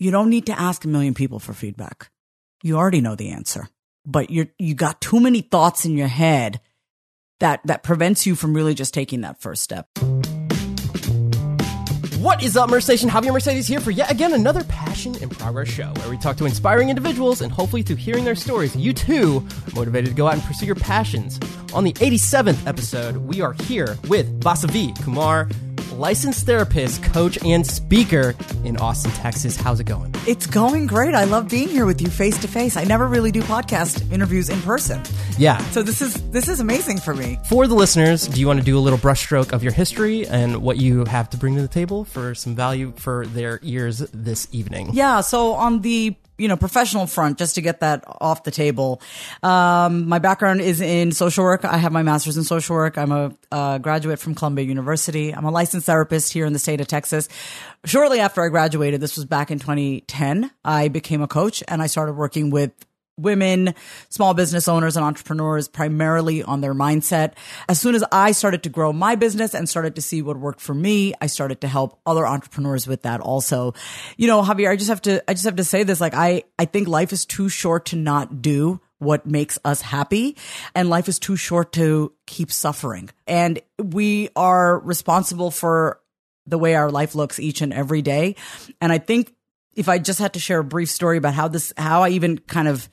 you don't need to ask a million people for feedback. You already know the answer, but you're, you got too many thoughts in your head that, that prevents you from really just taking that first step. What is up, Merch Station? Javier Mercedes here for yet again another Passion in Progress show, where we talk to inspiring individuals and hopefully through hearing their stories, you too are motivated to go out and pursue your passions. On the 87th episode, we are here with Vasavi Kumar, licensed therapist, coach, and speaker in Austin, Texas. How's it going? It's going great. I love being here with you face to face. I never really do podcast interviews in person. Yeah. So this is this is amazing for me. For the listeners, do you want to do a little brushstroke of your history and what you have to bring to the table for some value for their ears this evening? Yeah, so on the you know professional front just to get that off the table. Um, my background is in social work. I have my master's in social work. I'm a, graduate from columbia university. I'm a licensed therapist here in the state of texas. Shortly after i graduated this was back in 2010 i became a coach and i started working with women, small business owners and entrepreneurs primarily on their mindset. As soon as I started to grow my business and started to see what worked for me, I started to help other entrepreneurs with that also. You know, Javier, I just have to, I just have to say this. Like, I, I think life is too short to not do what makes us happy and life is too short to keep suffering. And we are responsible for the way our life looks each and every day. And I think if I just had to share a brief story about how this, how I even kind of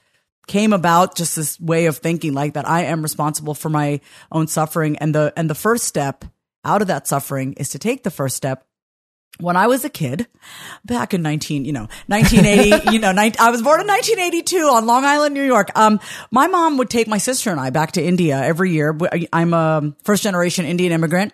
came about just this way of thinking like that I am responsible for my own suffering and the and the first step out of that suffering is to take the first step when I was a kid, back in 19, you know, 1980, you know, 19, I was born in 1982 on Long Island, New York. Um, my mom would take my sister and I back to India every year. I'm a first generation Indian immigrant,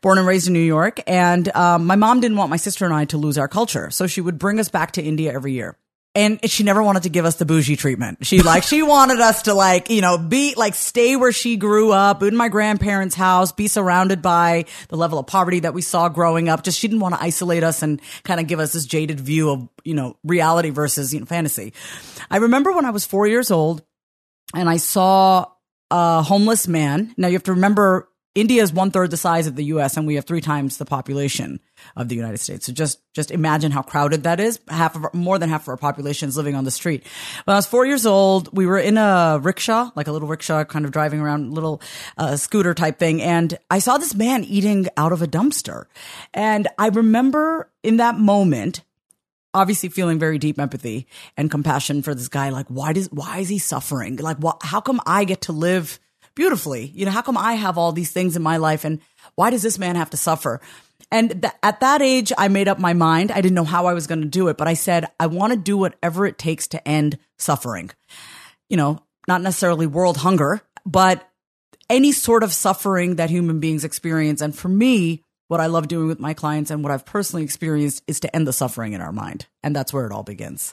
born and raised in New York. And, um, my mom didn't want my sister and I to lose our culture. So she would bring us back to India every year and she never wanted to give us the bougie treatment. She like she wanted us to like you know be like stay where she grew up in my grandparents' house, be surrounded by the level of poverty that we saw growing up. Just she didn't want to isolate us and kind of give us this jaded view of you know reality versus you know fantasy. I remember when I was four years old and I saw a homeless man. Now you have to remember India is one third the size of the U.S. and we have three times the population of the United States. So just just imagine how crowded that is. Half of our, more than half of our population is living on the street. When I was four years old, we were in a rickshaw, like a little rickshaw, kind of driving around, little uh, scooter type thing, and I saw this man eating out of a dumpster, and I remember in that moment obviously feeling very deep empathy and compassion for this guy. Like, why does, why is he suffering? Like, how come I get to live beautifully. You know, how come I have all these things in my life and why does this man have to suffer? And th- at that age, I made up my mind. I didn't know how I was going to do it, but I said, I want to do whatever it takes to end suffering. You know, not necessarily world hunger, but any sort of suffering that human beings experience. And for me, what I love doing with my clients and what I've personally experienced is to end the suffering in our mind. And that's where it all begins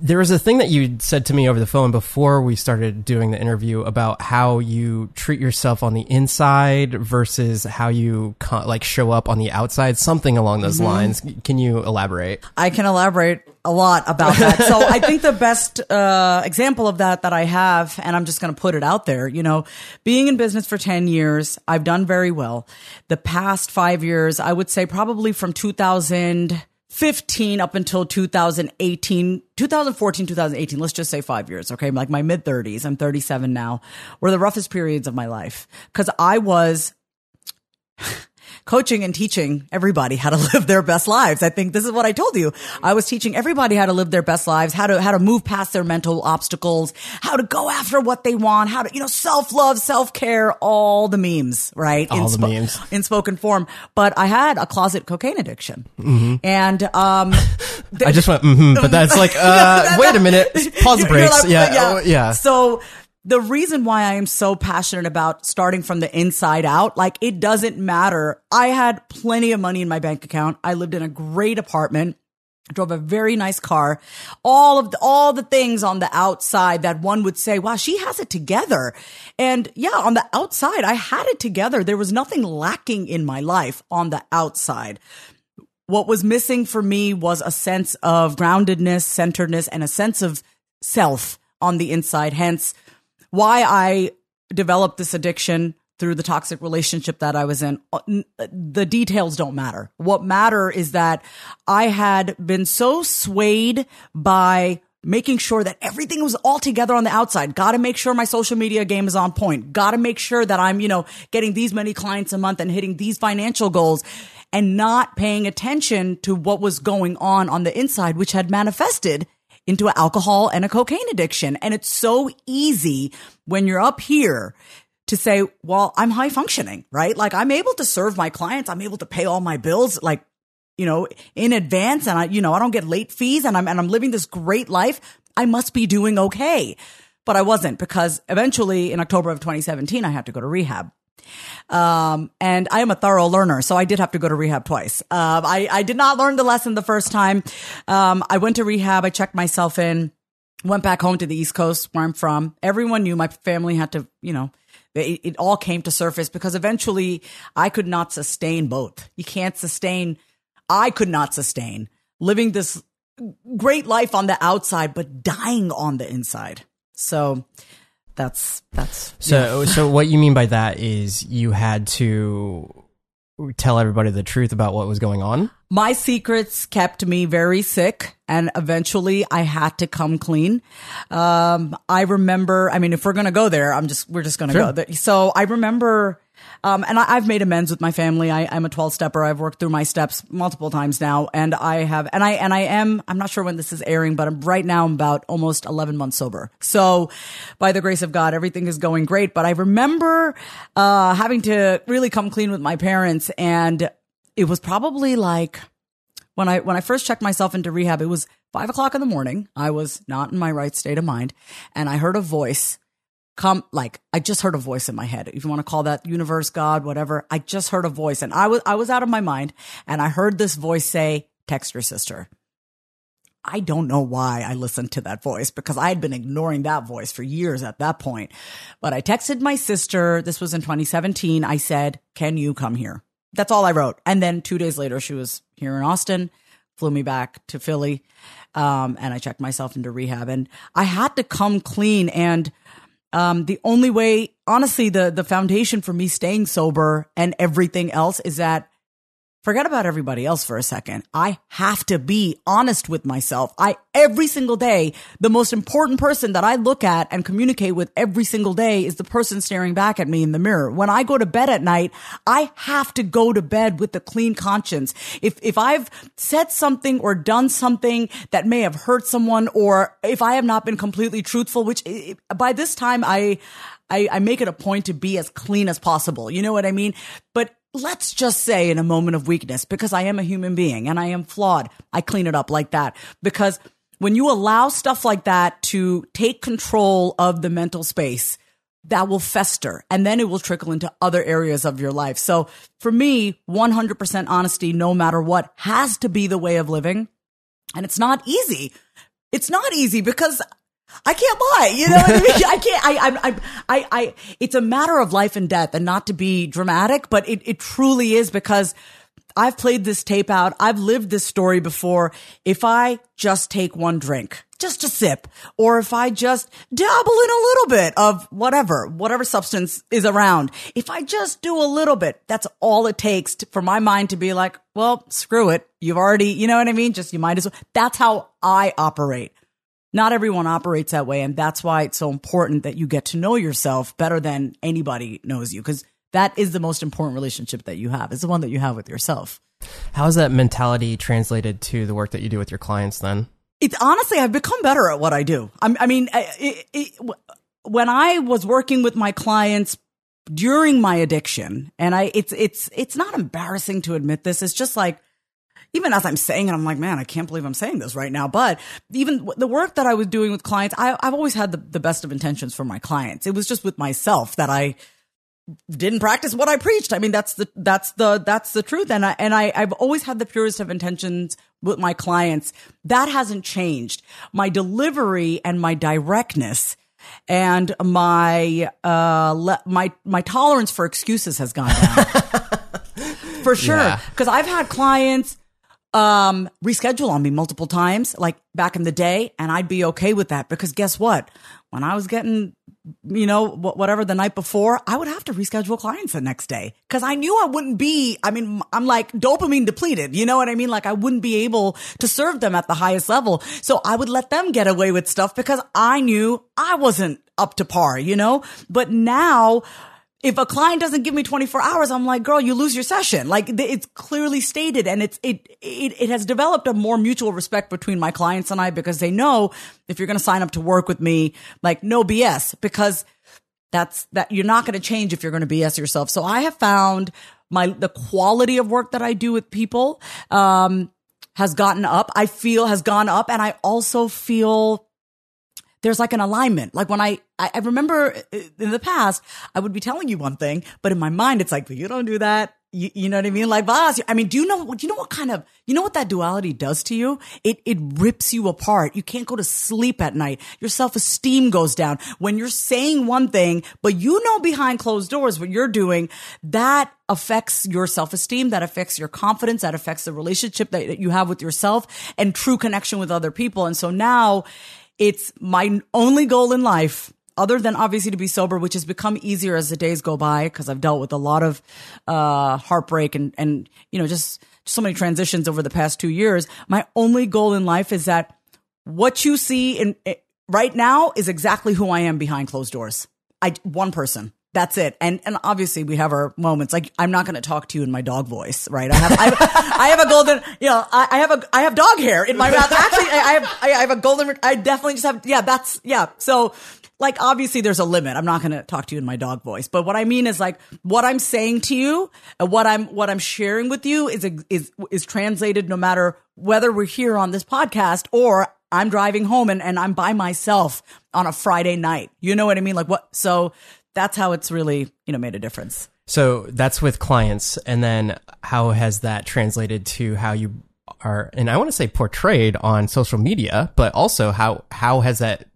there was a thing that you said to me over the phone before we started doing the interview about how you treat yourself on the inside versus how you like show up on the outside something along those mm -hmm. lines. Can you elaborate? I can elaborate a lot about that. So i think the best uh, example of that that i have and i'm just going to put it out there you know being in business for 10 years i've done very well. The past five years i would say probably from 2000 15 up until 2018, 2014, 2018, let's just say five years, okay? Like my mid 30s, I'm 37 now, were the roughest periods of my life. Cause I was coaching and teaching everybody how to live their best lives. I think this is what I told you. I was teaching everybody how to live their best lives, how to, how to move past their mental obstacles, how to go after what they want, how to, you know, self love, self care, all the memes, right? All in the memes. In spoken form. But I had a closet cocaine addiction. Mm-hmm. And, um, I just went, mm-hmm, but that's like, uh, wait a minute, pause the brakes. Like, yeah, yeah. Yeah. So, the reason why I am so passionate about starting from the inside out, like it doesn't matter. I had plenty of money in my bank account. I lived in a great apartment. drove a very nice car. All of the, all the things on the outside that one would say, wow, she has it together. And yeah, on the outside, I had it together. There was nothing lacking in my life on the outside. What was missing for me was a sense of groundedness, centeredness, and a sense of self on the inside. Hence, why I developed this addiction through the toxic relationship that I was in. The details don't matter. What matter is that I had been so swayed by making sure that everything was all together on the outside. Got to make sure my social media game is on point. Got to make sure that I'm, you know, getting these many clients a month and hitting these financial goals and not paying attention to what was going on on the inside, which had manifested into an alcohol and a cocaine addiction. And it's so easy when you're up here to say, well, I'm high functioning, right? Like I'm able to serve my clients. I'm able to pay all my bills. Like you know, in advance and I, you know, I don't get late fees and I'm, and I'm living this great life. I must be doing okay. But I wasn't because eventually in October of 2017, I had to go to rehab. Um, and I am a thorough learner, so I did have to go to rehab twice. Uh, I, I did not learn the lesson the first time. Um, I went to rehab. I checked myself in, went back home to the East Coast where I'm from. Everyone knew my family had to, you know, it, it all came to surface because eventually I could not sustain both. You can't sustain I could not sustain living this great life on the outside, but dying on the inside. So that's that's so. Yeah. so what you mean by that is you had to tell everybody the truth about what was going on. My secrets kept me very sick, and eventually I had to come clean. Um, I remember. I mean, if we're gonna go there, I'm just we're just gonna sure. go there. So I remember um, and I, have made amends with my family. I, am a 12 stepper. I've worked through my steps multiple times now. And I have, and I, and I am, I'm not sure when this is airing, but I'm right now I'm about almost 11 months sober. So by the grace of God, everything is going great. But I remember, uh, having to really come clean with my parents. And it was probably like, when I when I first checked myself into rehab, it was five o'clock in the morning. I was not in my right state of mind, and I heard a voice come like I just heard a voice in my head. If you want to call that universe, God, whatever, I just heard a voice and I was I was out of my mind and I heard this voice say, "Text your sister." I don't know why I listened to that voice because I had been ignoring that voice for years at that point. But I texted my sister, this was in 2017. I said, "Can you come here?" That's all I wrote. And then 2 days later she was here in Austin, flew me back to Philly. Um, and I checked myself into rehab and I had to come clean and um, the only way, honestly, the, the foundation for me staying sober and everything else is that forget about everybody else for a second. I have to be honest with myself. I, every single day, the most important person that I look at and communicate with every single day is the person staring back at me in the mirror. When I go to bed at night, I have to go to bed with a clean conscience. If, if I've said something or done something that may have hurt someone or if I have not been completely truthful, which by this time I, I, I, make it a point to be as clean as possible. You know what I mean? But let's just say in a moment of weakness, because I am a human being and I am flawed, I clean it up like that. Because when you allow stuff like that to take control of the mental space, that will fester and then it will trickle into other areas of your life. So for me, 100% honesty, no matter what, has to be the way of living. And it's not easy. It's not easy because I can't lie. You know what I mean? I can't, I, I, I, I, it's a matter of life and death and not to be dramatic, but it, it truly is because I've played this tape out. I've lived this story before. If I just take one drink, just a sip, or if I just dabble in a little bit of whatever, whatever substance is around, if I just do a little bit, that's all it takes to, for my mind to be like, well, screw it. You've already, you know what I mean? Just you might as well. That's how I operate. Not everyone operates that way. And that's why it's so important that you get to know yourself better than anybody knows you. Cause that is the most important relationship that you have. Is the one that you have with yourself. How is that mentality translated to the work that you do with your clients then? It's honestly, I've become better at what I do. I'm, i mean, it, it, when I was working with my clients during my addiction, and I, it's, it's, it's not embarrassing to admit this. It's just like, even as I'm saying it, I'm like, man, I can't believe I'm saying this right now. But even the work that I was doing with clients, I, have always had the, the best of intentions for my clients. It was just with myself that I didn't practice what I preached. I mean, that's the, that's the, that's the truth. And I, and I, I've always had the purest of intentions with my clients. That hasn't changed. My delivery and my directness and my, uh, le- my, my tolerance for excuses has gone down. for sure. Because yeah. I've had clients um, reschedule on me multiple times, like back in the day, and I'd be okay with that because guess what? When I was getting, you know, whatever the night before, I would have to reschedule clients the next day because I knew I wouldn't be. I mean, I'm like dopamine depleted. You know what I mean? Like I wouldn't be able to serve them at the highest level. So I would let them get away with stuff because I knew I wasn't up to par, you know? But now, if a client doesn't give me 24 hours, I'm like, girl, you lose your session. Like it's clearly stated and it's, it, it, it has developed a more mutual respect between my clients and I because they know if you're going to sign up to work with me, like no BS because that's that you're not going to change if you're going to BS yourself. So I have found my, the quality of work that I do with people, um, has gotten up. I feel has gone up and I also feel there's like an alignment. Like when I, I, I remember uh, in the past, I would be telling you one thing, but in my mind, it's like, you don't do that. You, you know what I mean? Like, boss, I mean, do you know what, you know what kind of, you know what that duality does to you? It, it rips you apart. You can't go to sleep at night. Your self-esteem goes down when you're saying one thing, but you know behind closed doors what you're doing. That affects your self-esteem. That affects your confidence. That affects the relationship that, that you have with yourself and true connection with other people. And so now, it's my only goal in life other than obviously to be sober, which has become easier as the days go by because I've dealt with a lot of uh, heartbreak and and you know just so many transitions over the past two years. My only goal in life is that what you see in it, right now is exactly who I am behind closed doors. I one person. That's it. And and obviously we have our moments. Like I'm not going to talk to you in my dog voice, right? I have I have, I have a golden, you know, I, I, have a I have dog hair in my mouth. Actually, I, have I have a golden. I definitely just have yeah. That's yeah. So like obviously there's a limit. I'm not going to talk to you in my dog voice, but what I mean is like what I'm saying to you, and what I'm what I'm sharing with you is is is translated no matter whether we're here on this podcast or I'm driving home and, and I'm by myself on a Friday night. You know what I mean? Like what? So that's how it's really, you know, made a difference. So that's with clients. And then how has that translated to how you are, and I want to say portrayed on social media, but also how, how has that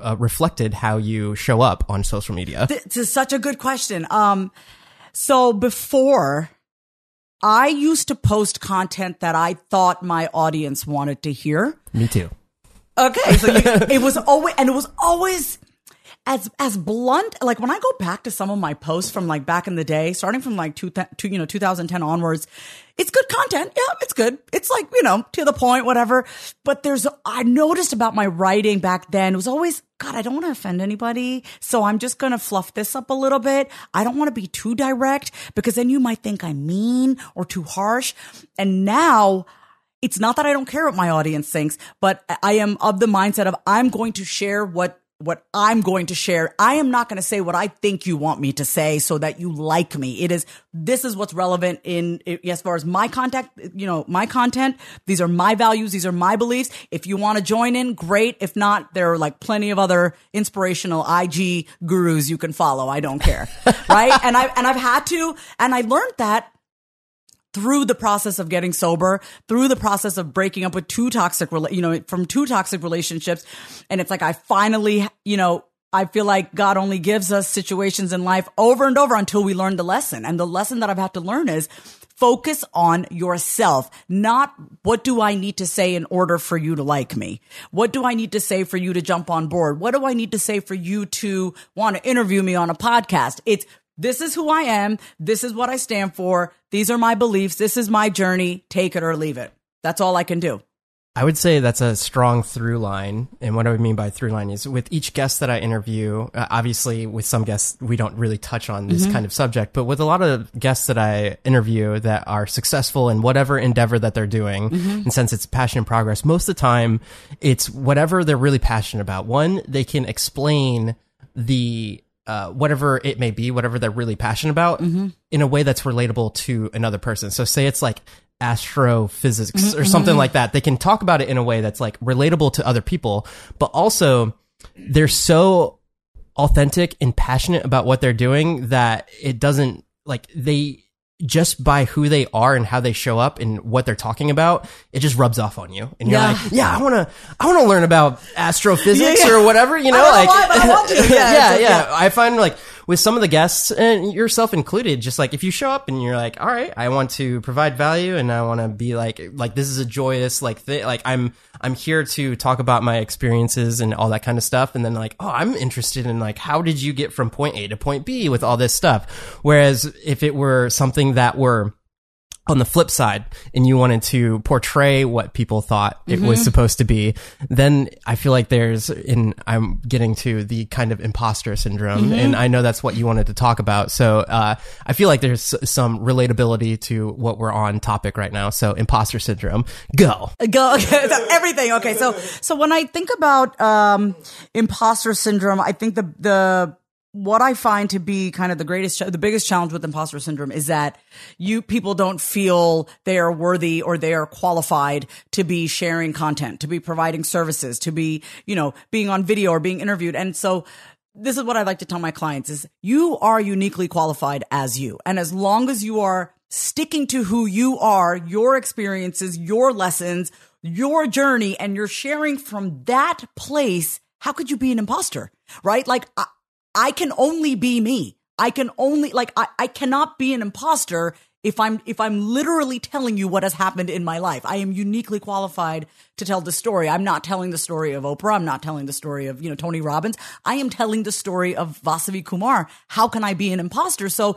uh, reflected how you show up on social media? This is such a good question. Um, so before I used to post content that I thought my audience wanted to hear. Me too. Okay. So you, it was always, and it was always, as as blunt like when I go back to some of my posts from like back in the day, starting from like two, two you know 2010 onwards, it's good content. Yeah, it's good. It's like you know to the point, whatever. But there's I noticed about my writing back then it was always God. I don't want to offend anybody, so I'm just gonna fluff this up a little bit. I don't want to be too direct because then you might think I'm mean or too harsh. And now it's not that I don't care what my audience thinks, but I am of the mindset of I'm going to share what what I'm going to share. I am not going to say what I think you want me to say so that you like me. It is, this is what's relevant in, as far as my contact, you know, my content. These are my values. These are my beliefs. If you want to join in, great. If not, there are like plenty of other inspirational IG gurus you can follow. I don't care. right. And I, and I've had to, and I learned that through the process of getting sober, through the process of breaking up with two toxic, you know, from two toxic relationships. And it's like, I finally, you know, I feel like God only gives us situations in life over and over until we learn the lesson. And the lesson that I've had to learn is focus on yourself, not what do I need to say in order for you to like me? What do I need to say for you to jump on board? What do I need to say for you to want to interview me on a podcast? It's this is who I am. This is what I stand for. These are my beliefs. This is my journey. Take it or leave it. That's all I can do. I would say that's a strong through line. And what I mean by through line is with each guest that I interview, uh, obviously with some guests, we don't really touch on this mm -hmm. kind of subject, but with a lot of guests that I interview that are successful in whatever endeavor that they're doing, mm -hmm. and since it's passion and progress, most of the time it's whatever they're really passionate about. One, they can explain the uh, whatever it may be, whatever they're really passionate about, mm -hmm. in a way that's relatable to another person. So, say it's like astrophysics mm -hmm. or something mm-hmm. like that. They can talk about it in a way that's like relatable to other people, but also they're so authentic and passionate about what they're doing that it doesn't like they just by who they are and how they show up and what they're talking about, it just rubs off on you. And you're yeah. like, yeah, I want to, I want to learn about astrophysics yeah, yeah. or whatever, you know, like, why, yeah, yeah, yeah, I find like with some of the guests and yourself included, just like if you show up and you're like, all right, I want to provide value and I want to be like, like this is a joyous like thing. Like I'm, I'm here to talk about my experiences and all that kind of stuff. And then like, oh, I'm interested in like, how did you get from point A to point B with all this stuff? Whereas if it were something that were, on the flip side and you wanted to portray what people thought it was supposed to be then i feel like there's in i'm getting to the kind of imposter syndrome and i know that's what you wanted to talk about. So uh, i feel like there's some relatability to what we're on topic right now. So imposter syndrome go. Go okay, so everything. Okay, so so when I think about um, imposter syndrome, I think the the what I find to be kind of the greatest, the biggest challenge with imposter syndrome is that you people don't feel they are worthy or they are qualified to be sharing content, to be providing services, to be you know being on video or being interviewed, and so this is what I like to tell my clients is you are uniquely qualified as you. And as long as you are sticking to who you are, your experiences, your lessons, your journey, and you're sharing from that place, how could you be an imposter? Right? Like I, I can only be me. I can only like I, I cannot be an imposter if I'm if I'm literally telling you what has happened in my life. I am uniquely qualified to tell the story. I'm not telling the story of Oprah. I'm not telling the story of, you know, Tony Robbins. I am telling the story of Vasavi Kumar. How can I be an imposter? So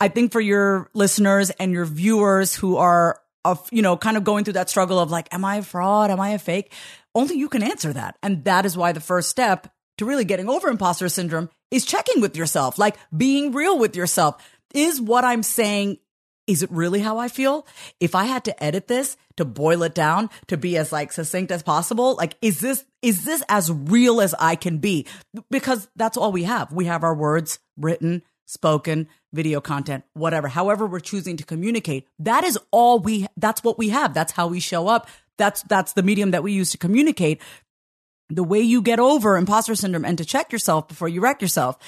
I think for your listeners and your viewers who are of, you know, kind of going through that struggle of like, am I a fraud? Am I a fake? Only you can answer that. And that is why the first step to really getting over imposter syndrome is checking with yourself, like being real with yourself. Is what I'm saying, is it really how I feel? If I had to edit this to boil it down to be as like succinct as possible, like is this is this as real as I can be? Because that's all we have. We have our words written, spoken, video content, whatever. However we're choosing to communicate, that is all we that's what we have. That's how we show up. That's that's the medium that we use to communicate the way you get over imposter syndrome and to check yourself before you wreck yourself.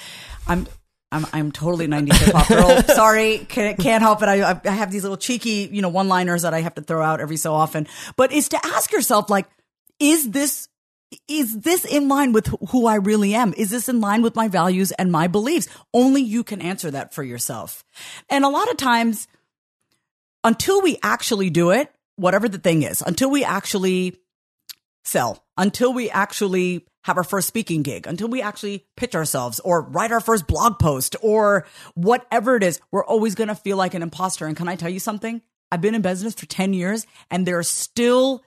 I'm I'm I'm totally 90s hip hop girl. Sorry, can't, can't help it. I I have these little cheeky, you know, one liners that I have to throw out every so often. But is to ask yourself like, is this is this in line with who I really am? Is this in line with my values and my beliefs? Only you can answer that for yourself. And a lot of times, until we actually do it, whatever the thing is, until we actually sell until we actually have our first speaking gig, until we actually pitch ourselves or write our first blog post or whatever it is, we're always going to feel like an imposter. And can I tell you something? I've been in business for 10 years and there are still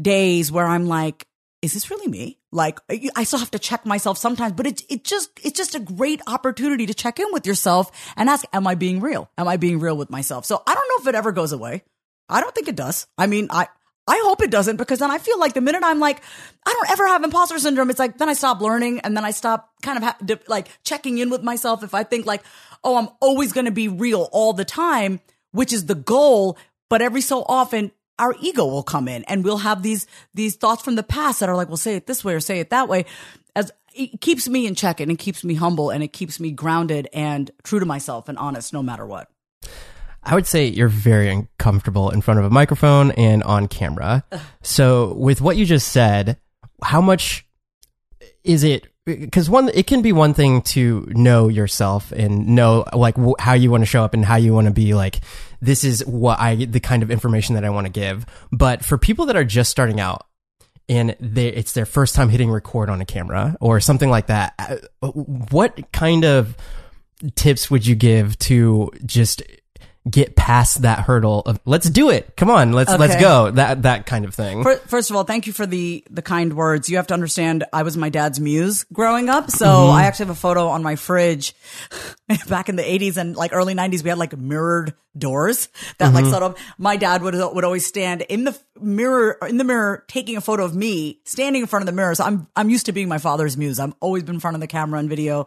days where I'm like, is this really me? Like I still have to check myself sometimes, but it's it just it's just a great opportunity to check in with yourself and ask, am I being real? Am I being real with myself? So I don't know if it ever goes away. I don't think it does. I mean, I I hope it doesn't because then I feel like the minute I'm like, I don't ever have imposter syndrome, it's like, then I stop learning and then I stop kind of ha- like checking in with myself. If I think like, oh, I'm always going to be real all the time, which is the goal. But every so often, our ego will come in and we'll have these, these thoughts from the past that are like, well, say it this way or say it that way. As it keeps me in check and it keeps me humble and it keeps me grounded and true to myself and honest no matter what. I would say you're very uncomfortable in front of a microphone and on camera. So, with what you just said, how much is it? Because one, it can be one thing to know yourself and know like how you want to show up and how you want to be like, this is what I, the kind of information that I want to give. But for people that are just starting out, and they, it's their first time hitting record on a camera or something like that. uh, What kind of tips would you give to just get past that hurdle of let's do it. Come on, let's let's go. That that kind of thing. Fir- First of all, thank you for the the kind words. You have to understand, I was my dad's muse growing up, so Mm-hmm. I actually have a photo on my fridge. Back in the '80s and like early '90s, we had like mirrored doors that like Mm-hmm. sort of. My dad would would always stand in the mirror in the mirror, taking a photo of me standing in front of the mirror. So I'm I'm used to being my father's muse. I'm always been in front of the camera and video,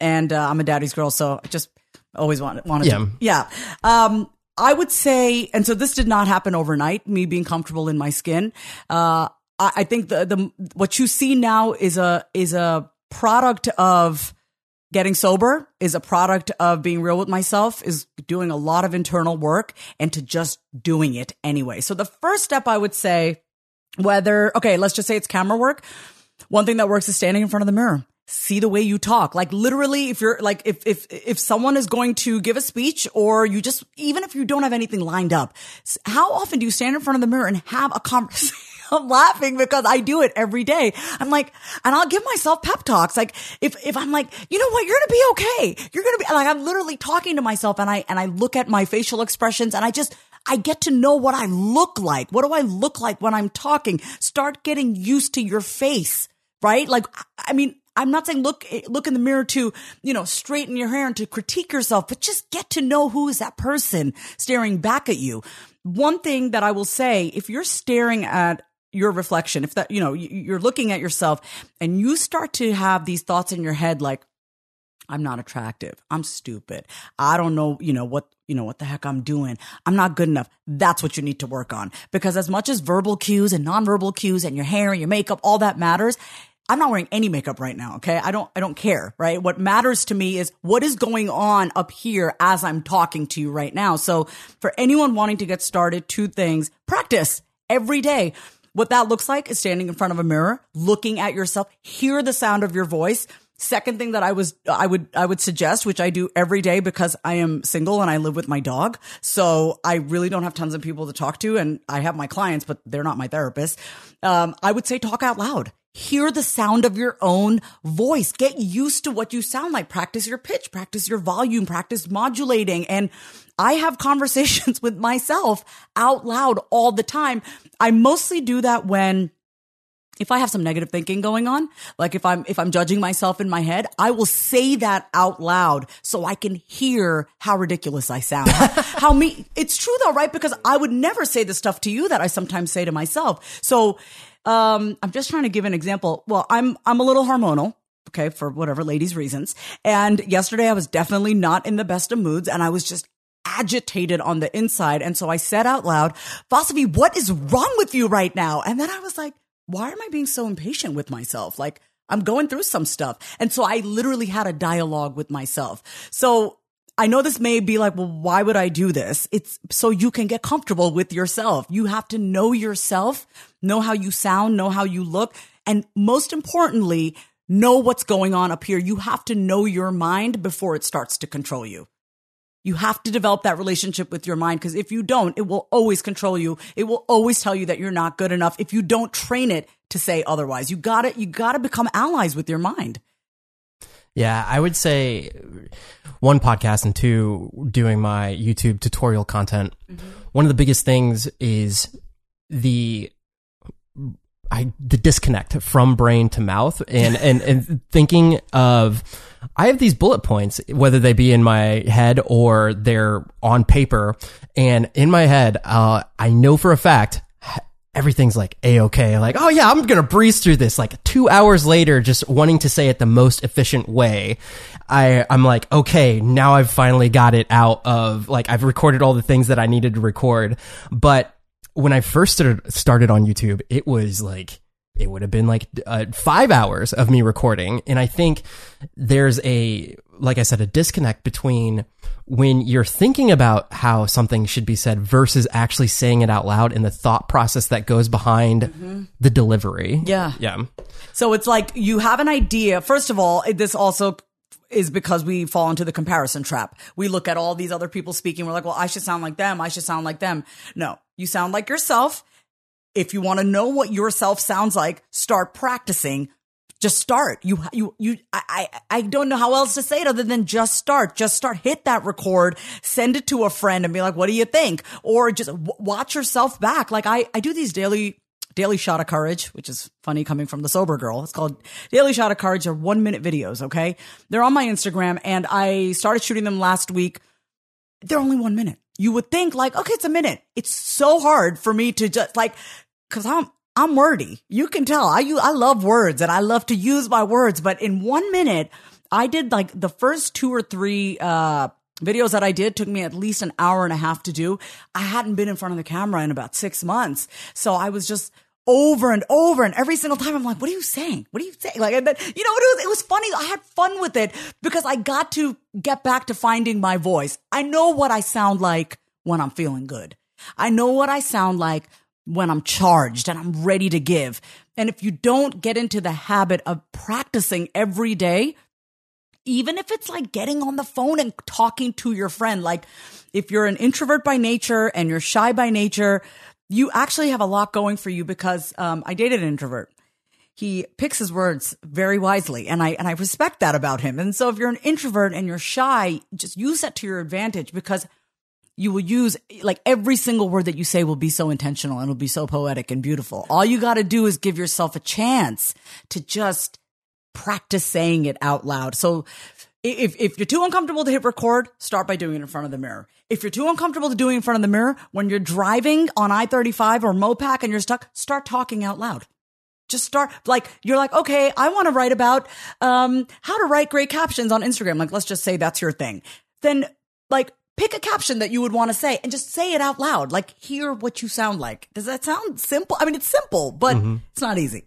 and uh, I'm a daddy's girl, so just always wanted wanted Yeah. to yeah. Um, I would say, and so this did not happen overnight. Me being comfortable in my skin. Uh, I, I think the the what you see now is a is a product of getting sober. Is a product of being real with myself. Is doing a lot of internal work and to just doing it anyway. So the first step I would say, whether okay, let's just say it's camera work. One thing that works is standing in front of the mirror see the way you talk. Like literally, if you're like, if, if, if someone is going to give a speech or you just, even if you don't have anything lined up, how often do you stand in front of the mirror and have a conversation? I'm laughing because I do it every day. I'm like, and I'll give myself pep talks. Like if, if I'm like, you know what, you're going to be okay. You're going to be like, I'm literally talking to myself and I, and I look at my facial expressions and I just, I get to know what I look like. What do I look like when I'm talking? Start getting used to your face, right? Like, I mean, I'm not saying look look in the mirror to, you know, straighten your hair and to critique yourself, but just get to know who is that person staring back at you. One thing that I will say, if you're staring at your reflection, if that, you know, you're looking at yourself and you start to have these thoughts in your head like, I'm not attractive. I'm stupid. I don't know, you know, what, you know, what the heck I'm doing. I'm not good enough. That's what you need to work on. Because as much as verbal cues and nonverbal cues and your hair and your makeup, all that matters, I'm not wearing any makeup right now. Okay. I don't, I don't care. Right. What matters to me is what is going on up here as I'm talking to you right now. So for anyone wanting to get started, two things, practice every day. What that looks like is standing in front of a mirror, looking at yourself, hear the sound of your voice. Second thing that I was, I would, I would suggest, which I do every day because I am single and I live with my dog. So I really don't have tons of people to talk to and I have my clients, but they're not my therapist. Um, I would say talk out loud. Hear the sound of your own voice. Get used to what you sound like. Practice your pitch, practice your volume, practice modulating. And I have conversations with myself out loud all the time. I mostly do that when if I have some negative thinking going on, like if I'm if I'm judging myself in my head, I will say that out loud so I can hear how ridiculous I sound. how me it's true though, right? Because I would never say the stuff to you that I sometimes say to myself. So um, I'm just trying to give an example. Well, I'm I'm a little hormonal, okay, for whatever ladies' reasons. And yesterday I was definitely not in the best of moods, and I was just agitated on the inside. And so I said out loud, Vasavi, what is wrong with you right now? And then I was like, why am I being so impatient with myself? Like I'm going through some stuff. And so I literally had a dialogue with myself. So I know this may be like, well, why would I do this? It's so you can get comfortable with yourself. You have to know yourself, know how you sound, know how you look. And most importantly, know what's going on up here. You have to know your mind before it starts to control you. You have to develop that relationship with your mind because if you don't, it will always control you. It will always tell you that you're not good enough if you don't train it to say otherwise. You got to you got to become allies with your mind. Yeah, I would say one podcast and two doing my YouTube tutorial content. Mm -hmm. One of the biggest things is the I the disconnect from brain to mouth and and and thinking of I have these bullet points whether they be in my head or they're on paper and in my head uh, I know for a fact everything's like a-okay like oh yeah i'm gonna breeze through this. Like two hours later just wanting to say it the most efficient way i i'm like okay now i've finally got it out of like i've recorded all the things that i needed to record. But when i first started, started on youtube it was like it would have been like uh, five hours of me recording. And I think there's a, like I said, a disconnect between when you're thinking about how something should be said versus actually saying it out loud and the thought process that goes behind mm -hmm. the delivery. Yeah. Yeah. So it's like you have an idea. First of all, this also is because we fall into the comparison trap. We look at all these other people speaking. We're like, well, I should sound like them. I should sound like them. No, you sound like yourself if you want to know what yourself sounds like, start practicing. Just start. You, you, you, I, I don't know how else to say it other than just start. Just start. Hit that record, send it to a friend and be like, what do you think? Or just watch yourself back. Like I, I do these daily, daily shot of courage, which is funny coming from the sober girl. It's called daily shot of courage. They're one minute videos. Okay. They're on my Instagram and I started shooting them last week. They're only one minute. You would think like, okay, it's a minute. It's so hard for me to just like cause I'm, I'm wordy. You can tell I, I love words and I love to use my words, but in one minute, I did like the first two or three, uh, videos that I did took me at least an hour and a half to do. I hadn't been in front of the camera in about six months. So I was just over and over and every single time I'm like, what are you saying? What are you saying? Like, and then, you know, what it was, it was funny. I had fun with it because I got to get back to finding my voice. I know what I sound like when I'm feeling good. I know what I sound like when I'm charged and I'm ready to give. And if you don't get into the habit of practicing every day, even if it's like getting on the phone and talking to your friend, like if you're an introvert by nature and you're shy by nature, you actually have a lot going for you because um, I dated an introvert. He picks his words very wisely, and I and I respect that about him. And so, if you're an introvert and you're shy, just use that to your advantage because you will use like every single word that you say will be so intentional and it'll be so poetic and beautiful. All you got to do is give yourself a chance to just practice saying it out loud. So if, if you're too uncomfortable to hit record, start by doing it in front of the mirror. If you're too uncomfortable to do it in front of the mirror, when you're driving on I-35 or Mopac and you're stuck, start talking out loud. Just start like you're like, okay, I want to write about um, how to write great captions on Instagram. Like, let's just say that's your thing. Then like pick a caption that you would want to say and just say it out loud. Like hear what you sound like. Does that sound simple? I mean, it's simple, but mm-hmm. it's not easy.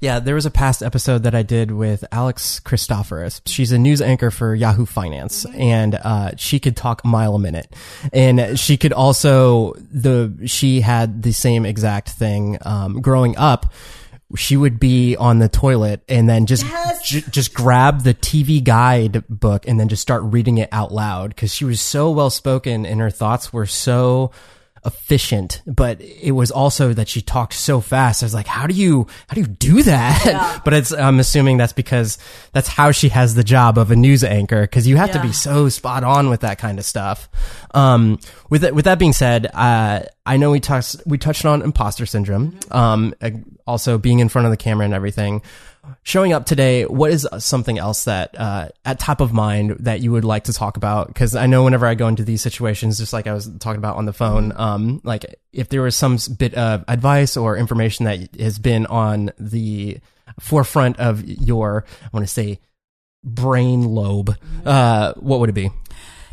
Yeah, there was a past episode that I did with Alex Christoforous. She's a news anchor for Yahoo Finance, and uh, she could talk a mile a minute. And she could also the she had the same exact thing um, growing up she would be on the toilet and then just yes. just grab the TV guide book and then just start reading it out loud because she was so well spoken and her thoughts were so efficient, but it was also that she talked so fast. I was like, how do you, how do you do that? Yeah. but it's, I'm assuming that's because that's how she has the job of a news anchor. Cause you have yeah. to be so spot on with that kind of stuff. Um, with that, with that being said, uh, I know we touched, we touched on imposter syndrome. Um, also being in front of the camera and everything showing up today, what is something else that uh, at top of mind that you would like to talk about? Because I know whenever I go into these situations, just like I was talking about on the phone, um, like if there was some bit of advice or information that has been on the forefront of your, I want to say, brain lobe, uh, what would it be?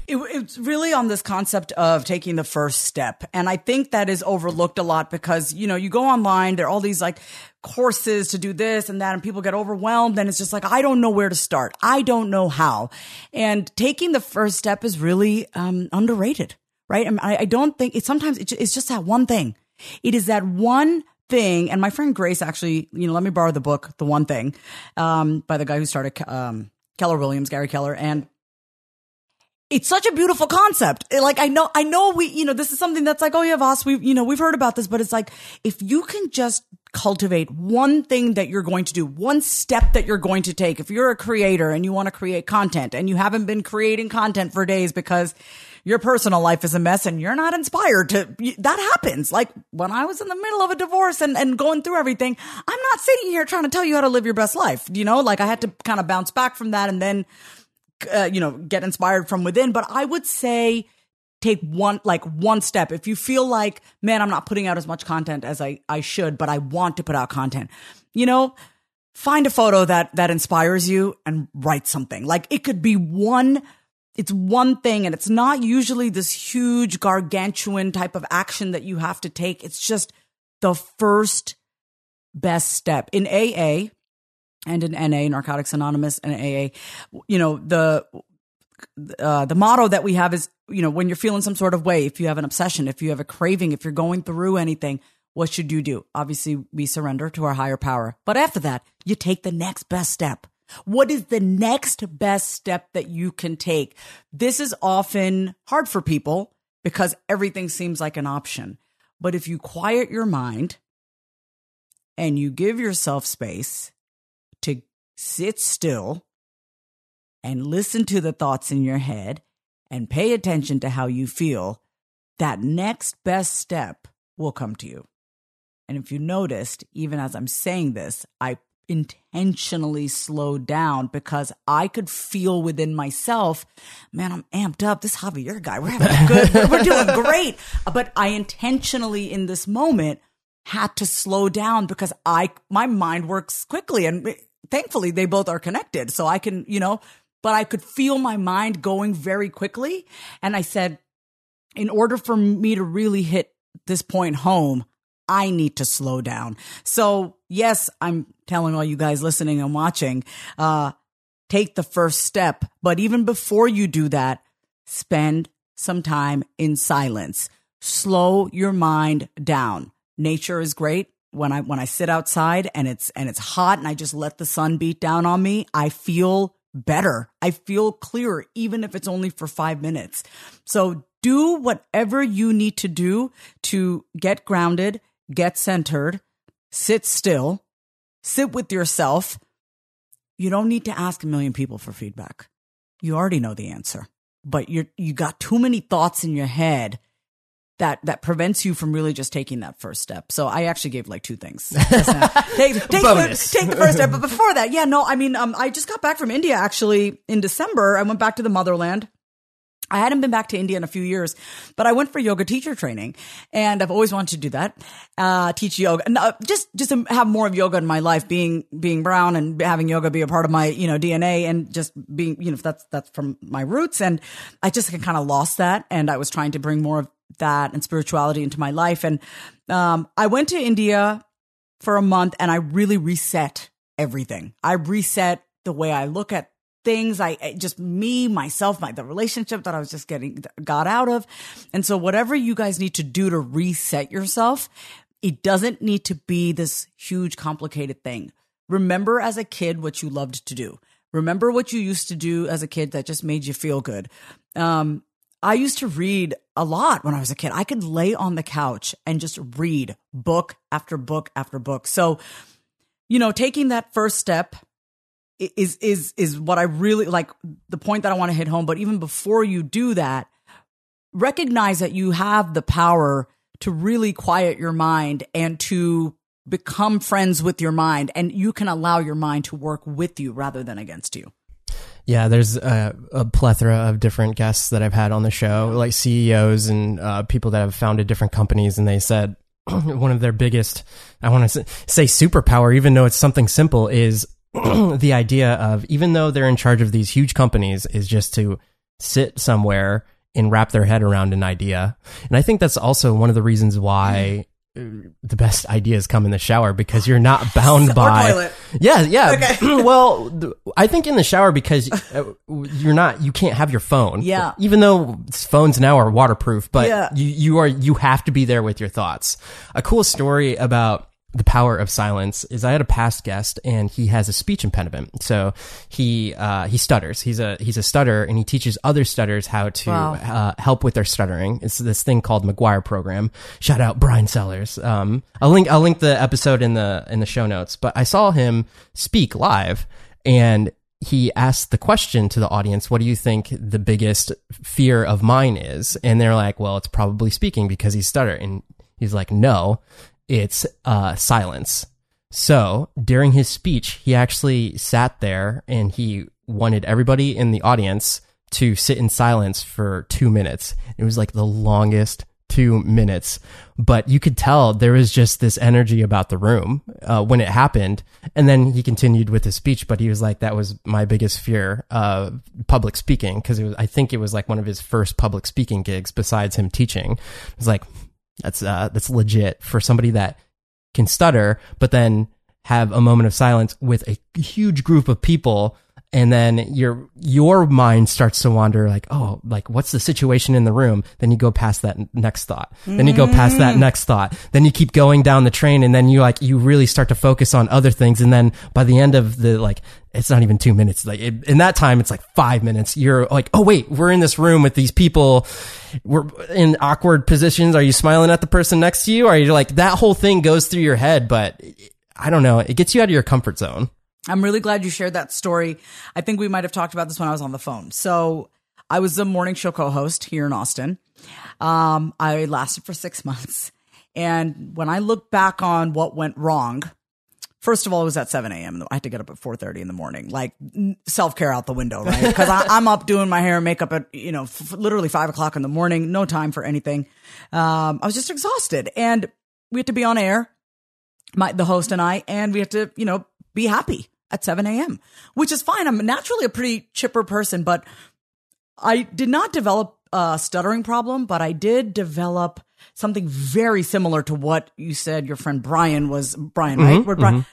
It, it's really on this concept of taking the first step. And I think that is overlooked a lot because, you know, you go online, there are all these like courses to do this and that, and people get overwhelmed. And it's just like, I don't know where to start. I don't know how. And taking the first step is really um, underrated, right? I, mean, I, I don't think it's sometimes it's just that one thing. It is that one thing. And my friend Grace actually, you know, let me borrow the book, The One Thing, um, by the guy who started um, Keller Williams, Gary Keller. And it's such a beautiful concept. Like I know, I know we, you know, this is something that's like, oh yeah, Voss, we, you know, we've heard about this, but it's like, if you can just cultivate one thing that you're going to do, one step that you're going to take. If you're a creator and you want to create content and you haven't been creating content for days because your personal life is a mess and you're not inspired to, that happens. Like when I was in the middle of a divorce and, and going through everything, I'm not sitting here trying to tell you how to live your best life. You know, like I had to kind of bounce back from that and then uh, you know, get inspired from within. But I would say take one, like one step. If you feel like, man, I'm not putting out as much content as I, I should, but I want to put out content, you know, find a photo that, that inspires you and write something. Like it could be one it's one thing and it's not usually this huge gargantuan type of action that you have to take. It's just the first best step. In AA, and in NA, Narcotics Anonymous, and AA, you know, the uh, the motto that we have is, you know, when you're feeling some sort of way, if you have an obsession, if you have a craving, if you're going through anything, what should you do? Obviously, we surrender to our higher power. But after that, you take the next best step. What is the next best step that you can take? This is often hard for people because everything seems like an option. But if you quiet your mind and you give yourself space sit still and listen to the thoughts in your head and pay attention to how you feel, that next best step will come to you. And if you noticed, even as I'm saying this, I intentionally slowed down because I could feel within myself, man, I'm amped up. This Javier guy, we're having a good, we're, we're doing great. But I intentionally in this moment had to slow down because I, my mind works quickly and thankfully they both are connected. So I can, you know, but I could feel my mind going very quickly. And I said, in order for me to really hit this point home, I need to slow down. So yes, I'm telling all you guys listening and watching, uh, take the first step. But even before you do that, spend some time in silence. Slow your mind down. nature is great. When I when I sit outside and it's and it's hot and I just let the sun beat down on me, I feel better. I feel clearer even if it's only for 5 minutes. So do whatever you need to do to get grounded, get centered, sit still, sit with yourself. You don't need to ask a million people for feedback. You already know the answer, but you're, you got too many thoughts in your head that that prevents you from really just taking that first step. So I actually gave like two things. take, take, Bonus. The, take the first step, but before that, yeah, no, I mean, um, I just got back from India actually in December. I went back to the motherland. I hadn't been back to India in a few years, but I went for yoga teacher training, and I've always wanted to do that. Uh, teach yoga, and, uh, just just to have more of yoga in my life. Being being brown and having yoga be a part of my you know DNA, and just being you know that's that's from my roots, and I just kind of lost that, and I was trying to bring more of that and spirituality into my life, and um, I went to India for a month, and I really reset everything. I reset the way I look at things. I just me myself my the relationship that I was just getting got out of. And so whatever you guys need to do to reset yourself it doesn't need to be this huge complicated thing. Remember as a kid what you loved to do. Remember what you used to do as a kid that just made you feel good. Um I used to read a lot when I was a kid. I could lay on the couch and just read book after book after book. So, you know, taking that first step is is is what I really like the point that I want to hit home. But even before you do that, recognize that you have the power to really quiet your mind and to become friends with your mind, and you can allow your mind to work with you rather than against you. Yeah, there's a, a plethora of different guests that I've had on the show, like CEOs and uh, people that have founded different companies, and they said one of their biggest, I want to say superpower, even though it's something simple, is the idea of even though they're in charge of these huge companies, is just to sit somewhere and wrap their head around an idea. And I think that's also one of the reasons why. The best ideas come in the shower because you're not bound by toilet. yeah, yeah. well, th- I think in the shower because uh, you're not, you can't have your phone. Yeah. Even though phones now are waterproof, but Yeah. you, you are, you have to be there with your thoughts. A cool story about the power of silence is I had a past guest and he has a speech impediment. So he, uh, he stutters. He's a, he's a stutter and he teaches other stutters how to, Wow. uh, help with their stuttering. It's this thing called McGuire program. Shout out Brian Sellers. Um, I'll link, I'll link the episode in the, in the show notes, but I saw him speak live and he asked the question to the audience, what do you think the biggest fear of mine is? And they're like, well, it's probably speaking because he's stutter. And he's like, no, it's, uh, silence. So during his speech, he actually sat there and he wanted everybody in the audience to sit in silence for two minutes. It was like the longest two minutes, but you could tell there was just this energy about the room uh, when it happened. And then he continued with his speech, but he was like, "That was my biggest fear of public speaking because it was. I think it was like one of his first public speaking gigs besides him teaching. It was like, that's uh, that's legit for somebody that can stutter, but then have a moment of silence with a huge group of people. And then your, your mind starts to wander like, oh, like what's the situation in the room? Then you go past that next thought. Then you go past that mm. next thought. Then you keep going down the train and then you like, you really start to focus on other things. And then by the end of the like, it's not even two minutes. Like it, in that time, it's like five minutes. You're like, oh wait, we're in this room with these people. We're in awkward positions. Are you smiling at the person next to you? Are you like that whole thing goes through your head? But I don't know. It gets you out of your comfort zone. I'm really glad you shared that story. I think we might have talked about this when I was on the phone. So I was a morning show co-host here in Austin. Um, I lasted for six months. And when I look back on what went wrong, first of all, it was at 7 a.m. I had to get up at 4.30 in the morning, like self care out the window, right? Because I'm up doing my hair and makeup at, you know, f- literally five o'clock in the morning, no time for anything. Um, I was just exhausted and we had to be on air, my, the host and I, and we had to, you know, be happy at 7 a.m., which is fine. I'm naturally a pretty chipper person, but I did not develop a stuttering problem, but I did develop something very similar to what you said your friend Brian was Brian, right? Where Brian,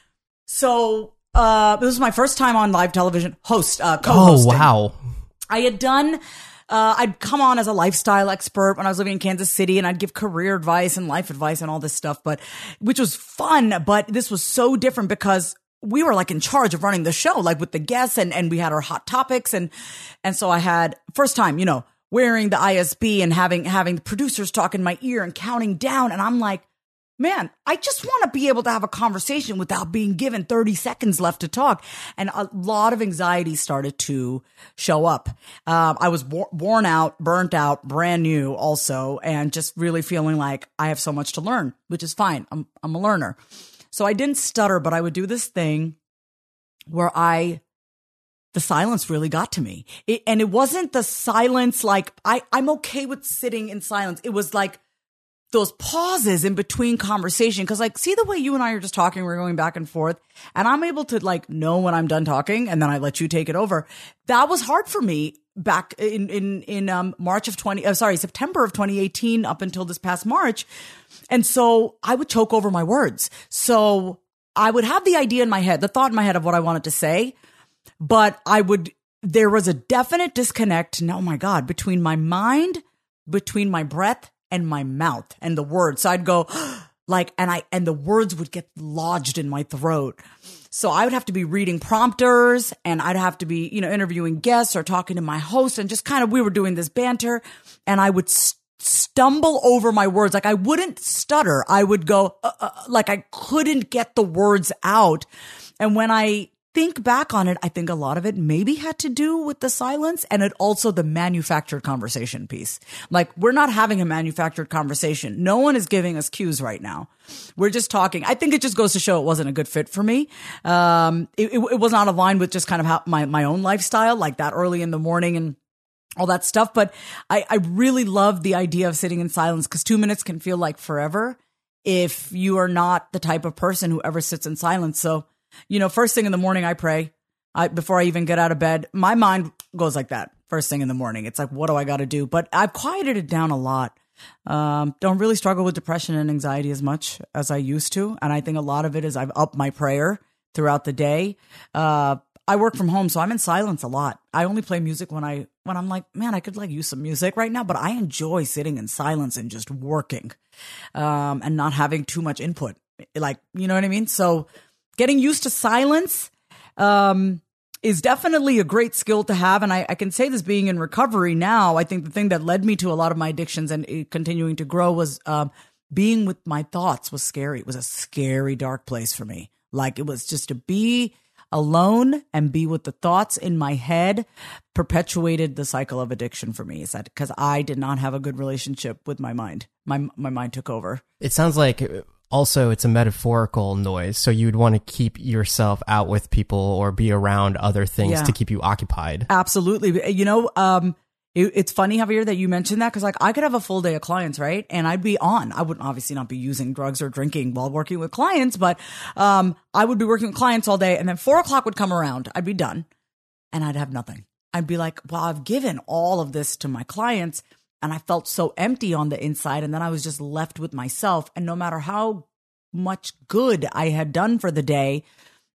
So, uh, this was my first time on live television host, uh, Oh, co-hosting. wow. I had done uh, I'd come on as a lifestyle expert when I was living in Kansas City and I'd give career advice and life advice and all this stuff, but which was fun. But this was so different because we were like in charge of running the show, like with the guests and, and we had our hot topics. And, and so I had first time, you know, wearing the IFB and having, having the producers talk in my ear and counting down. And I'm like, man, I just want to be able to have a conversation without being given 30 seconds left to talk. And a lot of anxiety started to show up. Um, I was worn out, burnt out, brand new also, and just really feeling like I have so much to learn, which is fine. I'm, I'm a learner. So I didn't stutter, but I would do this thing where I, the silence really got to me. It, and it wasn't the silence like I, I'm okay with sitting in silence. It was like, those pauses in between conversation. Cause like, see the way you and I are just talking, we're going back and forth and I'm able to like know when I'm done talking and then I let you take it over. That was hard for me back in, in, in, um, March of 20, uh, sorry, September of 2018 up until this past March. And so I would choke over my words. So I would have the idea in my head, the thought in my head of what I wanted to say, but I would, there was a definite disconnect. Oh my God, between my mind, between my breath and my mouth and the words. So I'd go like, and I, and the words would get lodged in my throat. So I would have to be reading prompters and I'd have to be, you know, interviewing guests or talking to my host and just kind of, we were doing this banter and I would st- stumble over my words. Like I wouldn't stutter. I would go, uh, uh, like I couldn't get the words out. And when I think back on it, I think a lot of it maybe had to do with the silence and it also the manufactured conversation piece. Like we're not having a manufactured conversation. No one is giving us cues right now. We're just talking. I think it just goes to show it wasn't a good fit for me. Um, it, it, it was not aligned with just kind of how my, my own lifestyle, like that early in the morning and all that stuff. But I, I really love the idea of sitting in silence because two minutes can feel like forever if you are not the type of person who ever sits in silence. So you know, first thing in the morning, I pray. I, before I even get out of bed, my mind goes like that. First thing in the morning, it's like, what do I got to do? But I've quieted it down a lot. Um, don't really struggle with depression and anxiety as much as I used to, and I think a lot of it is I've upped my prayer throughout the day. Uh, I work from home, so I'm in silence a lot. I only play music when I when I'm like, man, I could like use some music right now, but I enjoy sitting in silence and just working, um, and not having too much input. Like, you know what I mean? So getting used to silence um, is definitely a great skill to have. And I, I, can say this being in recovery now. I think the thing that led me to a lot of my addictions and continuing to grow was um, being with my thoughts was scary. It was a scary, dark place for me. Like it was just to be alone and be with the thoughts in my head perpetuated the cycle of addiction for me. Is that because I did not have a good relationship with my mind? My my mind took over. It sounds like also it's a metaphorical noise so you'd want to keep yourself out with people or be around other things yeah. to keep you occupied. Absolutely. You know um it, it's funny javier that you mentioned that because like i could have a full day of clients right? And i'd be on. I wouldn't obviously not be using drugs or drinking while working with clients but um i would be working with clients all day and then four o'clock would come around. I'd be done and i'd have nothing. I'd be like well i've given all of this to my clients and I felt so empty on the inside. And then I was just left with myself. And no matter how much good I had done for the day,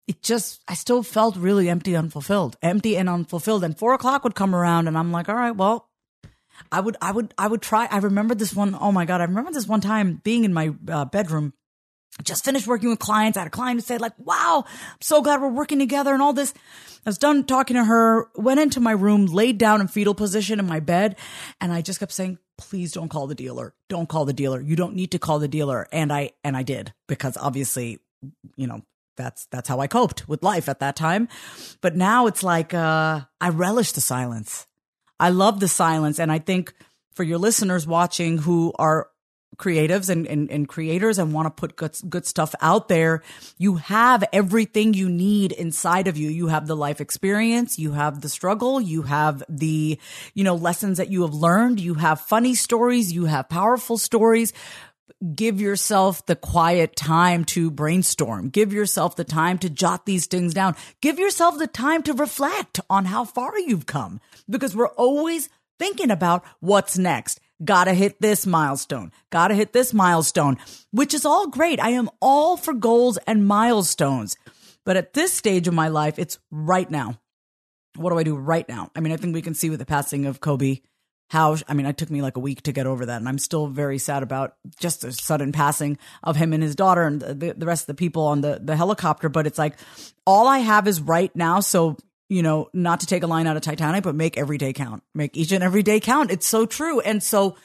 it just, I still felt really empty, unfulfilled, empty and unfulfilled. And four o'clock would come around and I'm like, all right, well, I would, I would, I would try. I remember this one. Oh my God. I remember this one time being in my uh, bedroom just finished working with clients. I had a client who said like, wow, I'm so glad we're working together and all this. I was done talking to her, went into my room, laid down in fetal position in my bed. And I just kept saying, please don't call the dealer. Don't call the dealer. You don't need to call the dealer. And I, and I did because obviously, you know, that's, that's how I coped with life at that time. But now it's like, uh, I relish the silence. I love the silence. And I think for your listeners watching who are creatives and, and, and creators and want to put good, good stuff out there, you have everything you need inside of you. You have the life experience, you have the struggle, you have the, you know, lessons that you have learned, you have funny stories, you have powerful stories. Give yourself the quiet time to brainstorm. Give yourself the time to jot these things down. Give yourself the time to reflect on how far you've come because we're always thinking about what's next. Gotta hit this milestone. Gotta hit this milestone, which is all great. I am all for goals and milestones. But at this stage of my life, it's right now. What do I do right now? I mean, I think we can see with the passing of Kobe how I mean, it took me like a week to get over that, and I'm still very sad about just the sudden passing of him and his daughter and the, the rest of the people on the the helicopter. But it's like all I have is right now, so you know, not to take a line out of Titanic, but make every day count, make each and every day count. It's so true, and so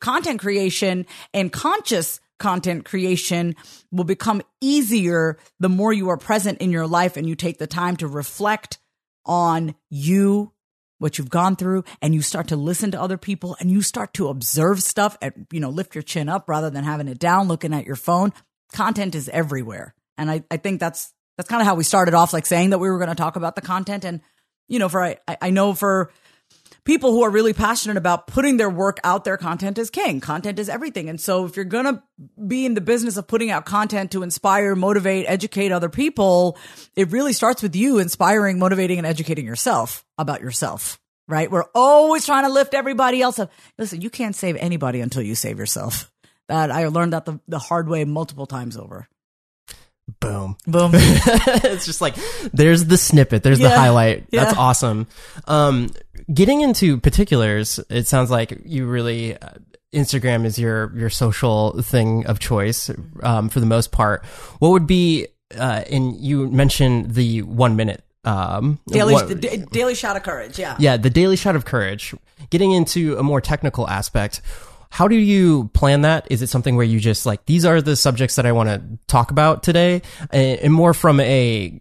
content creation and conscious content creation will become easier the more you are present in your life and you take the time to reflect on you what you've gone through and you start to listen to other people and you start to observe stuff and you know lift your chin up rather than having it down looking at your phone. Content is everywhere. And i, I think that's that's kind of how we started off like saying that we were going to talk about the content. And you know for i i know for people who are really passionate about putting their work out there content is king. Content is everything. And so if you're going to be in the business of putting out content to inspire motivate educate other people it really starts with you inspiring motivating and educating yourself about yourself right? We're always trying to lift everybody else up. Listen you can't save anybody until you save yourself. That i learned that the, the hard way multiple times over Boom. boom it's just like there's the snippet, there's the Yeah. highlight. That's awesome. Um, getting into particulars, it sounds like you really uh, Instagram is your your social thing of choice um, for the most part. What would be uh, and you mentioned the one minute um, daily what- the da- daily shot of courage yeah yeah, the daily shot of courage. Getting into a more technical aspect, how do you plan that? Is it something where you just like these are the subjects that I want to talk about today, and, more from a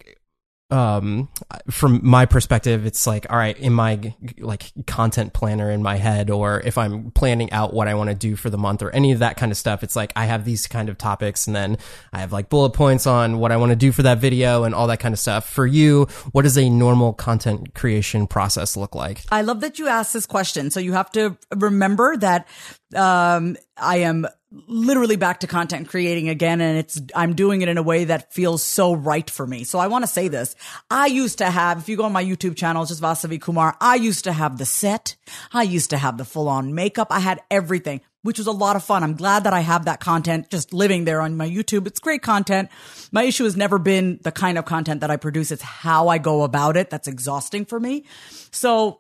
um from my perspective it's like all right in my like content planner in my head? Or if i'm planning out what i want to do for the month or any of that kind of stuff it's like i have these kind of topics and then i have like bullet points on what i want to do for that video and all that kind of stuff. For you what does a normal content creation process look like? I love that you asked this question. So you have to remember that um, I am literally back to content creating again, and it's I'm doing it in a way that feels so right for me. So I want to say this. I used to have, if you go on my YouTube channel, just Vasavi Kumar. I used to have the set. I used to have the full on makeup. I had everything. Which was a lot of fun. I'm glad that I have that content just living there on my YouTube. It's great content. My issue has never been the kind of content that I produce. It's how I go about it. That's exhausting for me. So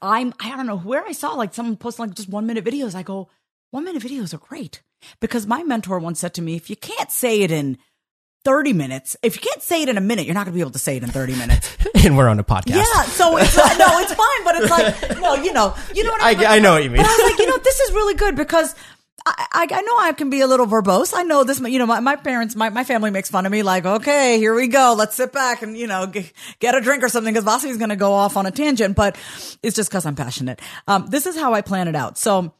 I'm I don't know where I saw like someone posting like just one minute videos. I go, one minute videos are great. Because my mentor once said to me, if you can't say it in 30 minutes, if you can't say it in a minute, you're not gonna be able to say it in 30 minutes. and we're on a podcast yeah. So it's like, no, it's fine, but it's like, no, you know, you know what I, I- mean? I know what you mean. But I was like, you know, this is really good because I, I, I know I can be a little verbose. I know this, you know, my, my parents, my, my family makes fun of me like, okay, here we go. Let's sit back and, you know, g- get a drink or something because Vasi's going to go off on a tangent, but it's just because I'm passionate. Um, this is how I plan it out. So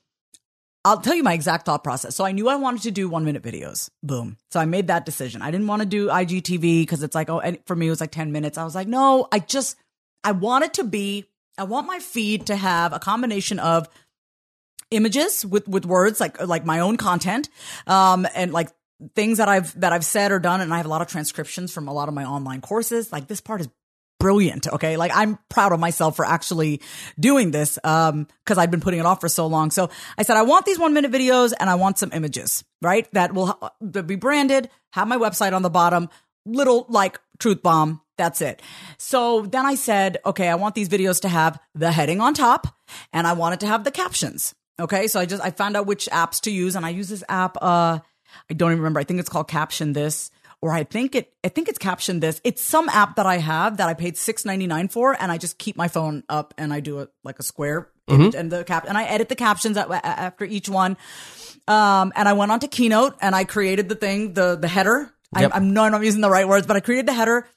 I'll tell you my exact thought process. So I knew I wanted to do one minute videos. Boom. So I made that decision. I didn't want to do IGTV because it's like, oh, and for me, it was like 10 minutes. I was like, no, I just, I want it to be, I want my feed to have a combination of images with with words like like my own content um and like things that I've that I've said or done and I have a lot of transcriptions from a lot of my online courses like this part is brilliant okay like I'm proud of myself for actually doing this um cuz I've been putting it off for so long so I said I want these 1 minute videos and I want some images right that will ha- be branded have my website on the bottom little like truth bomb that's it. So then I said, okay, I want these videos to have the heading on top and I want it to have the captions. Okay. So I just, I found out which apps to use and I use this app. Uh, I don't even remember. I think it's called Caption This or I think it, I think it's captioned This. It's some app that I have that I paid six ninety nine for and I just keep my phone up and I do it like a square image and the cap, and I edit the captions at, after each one. Um, and I went on to Keynote and I created the thing, the, the header. Yep. I, I'm no, I'm using the right words, but I created the header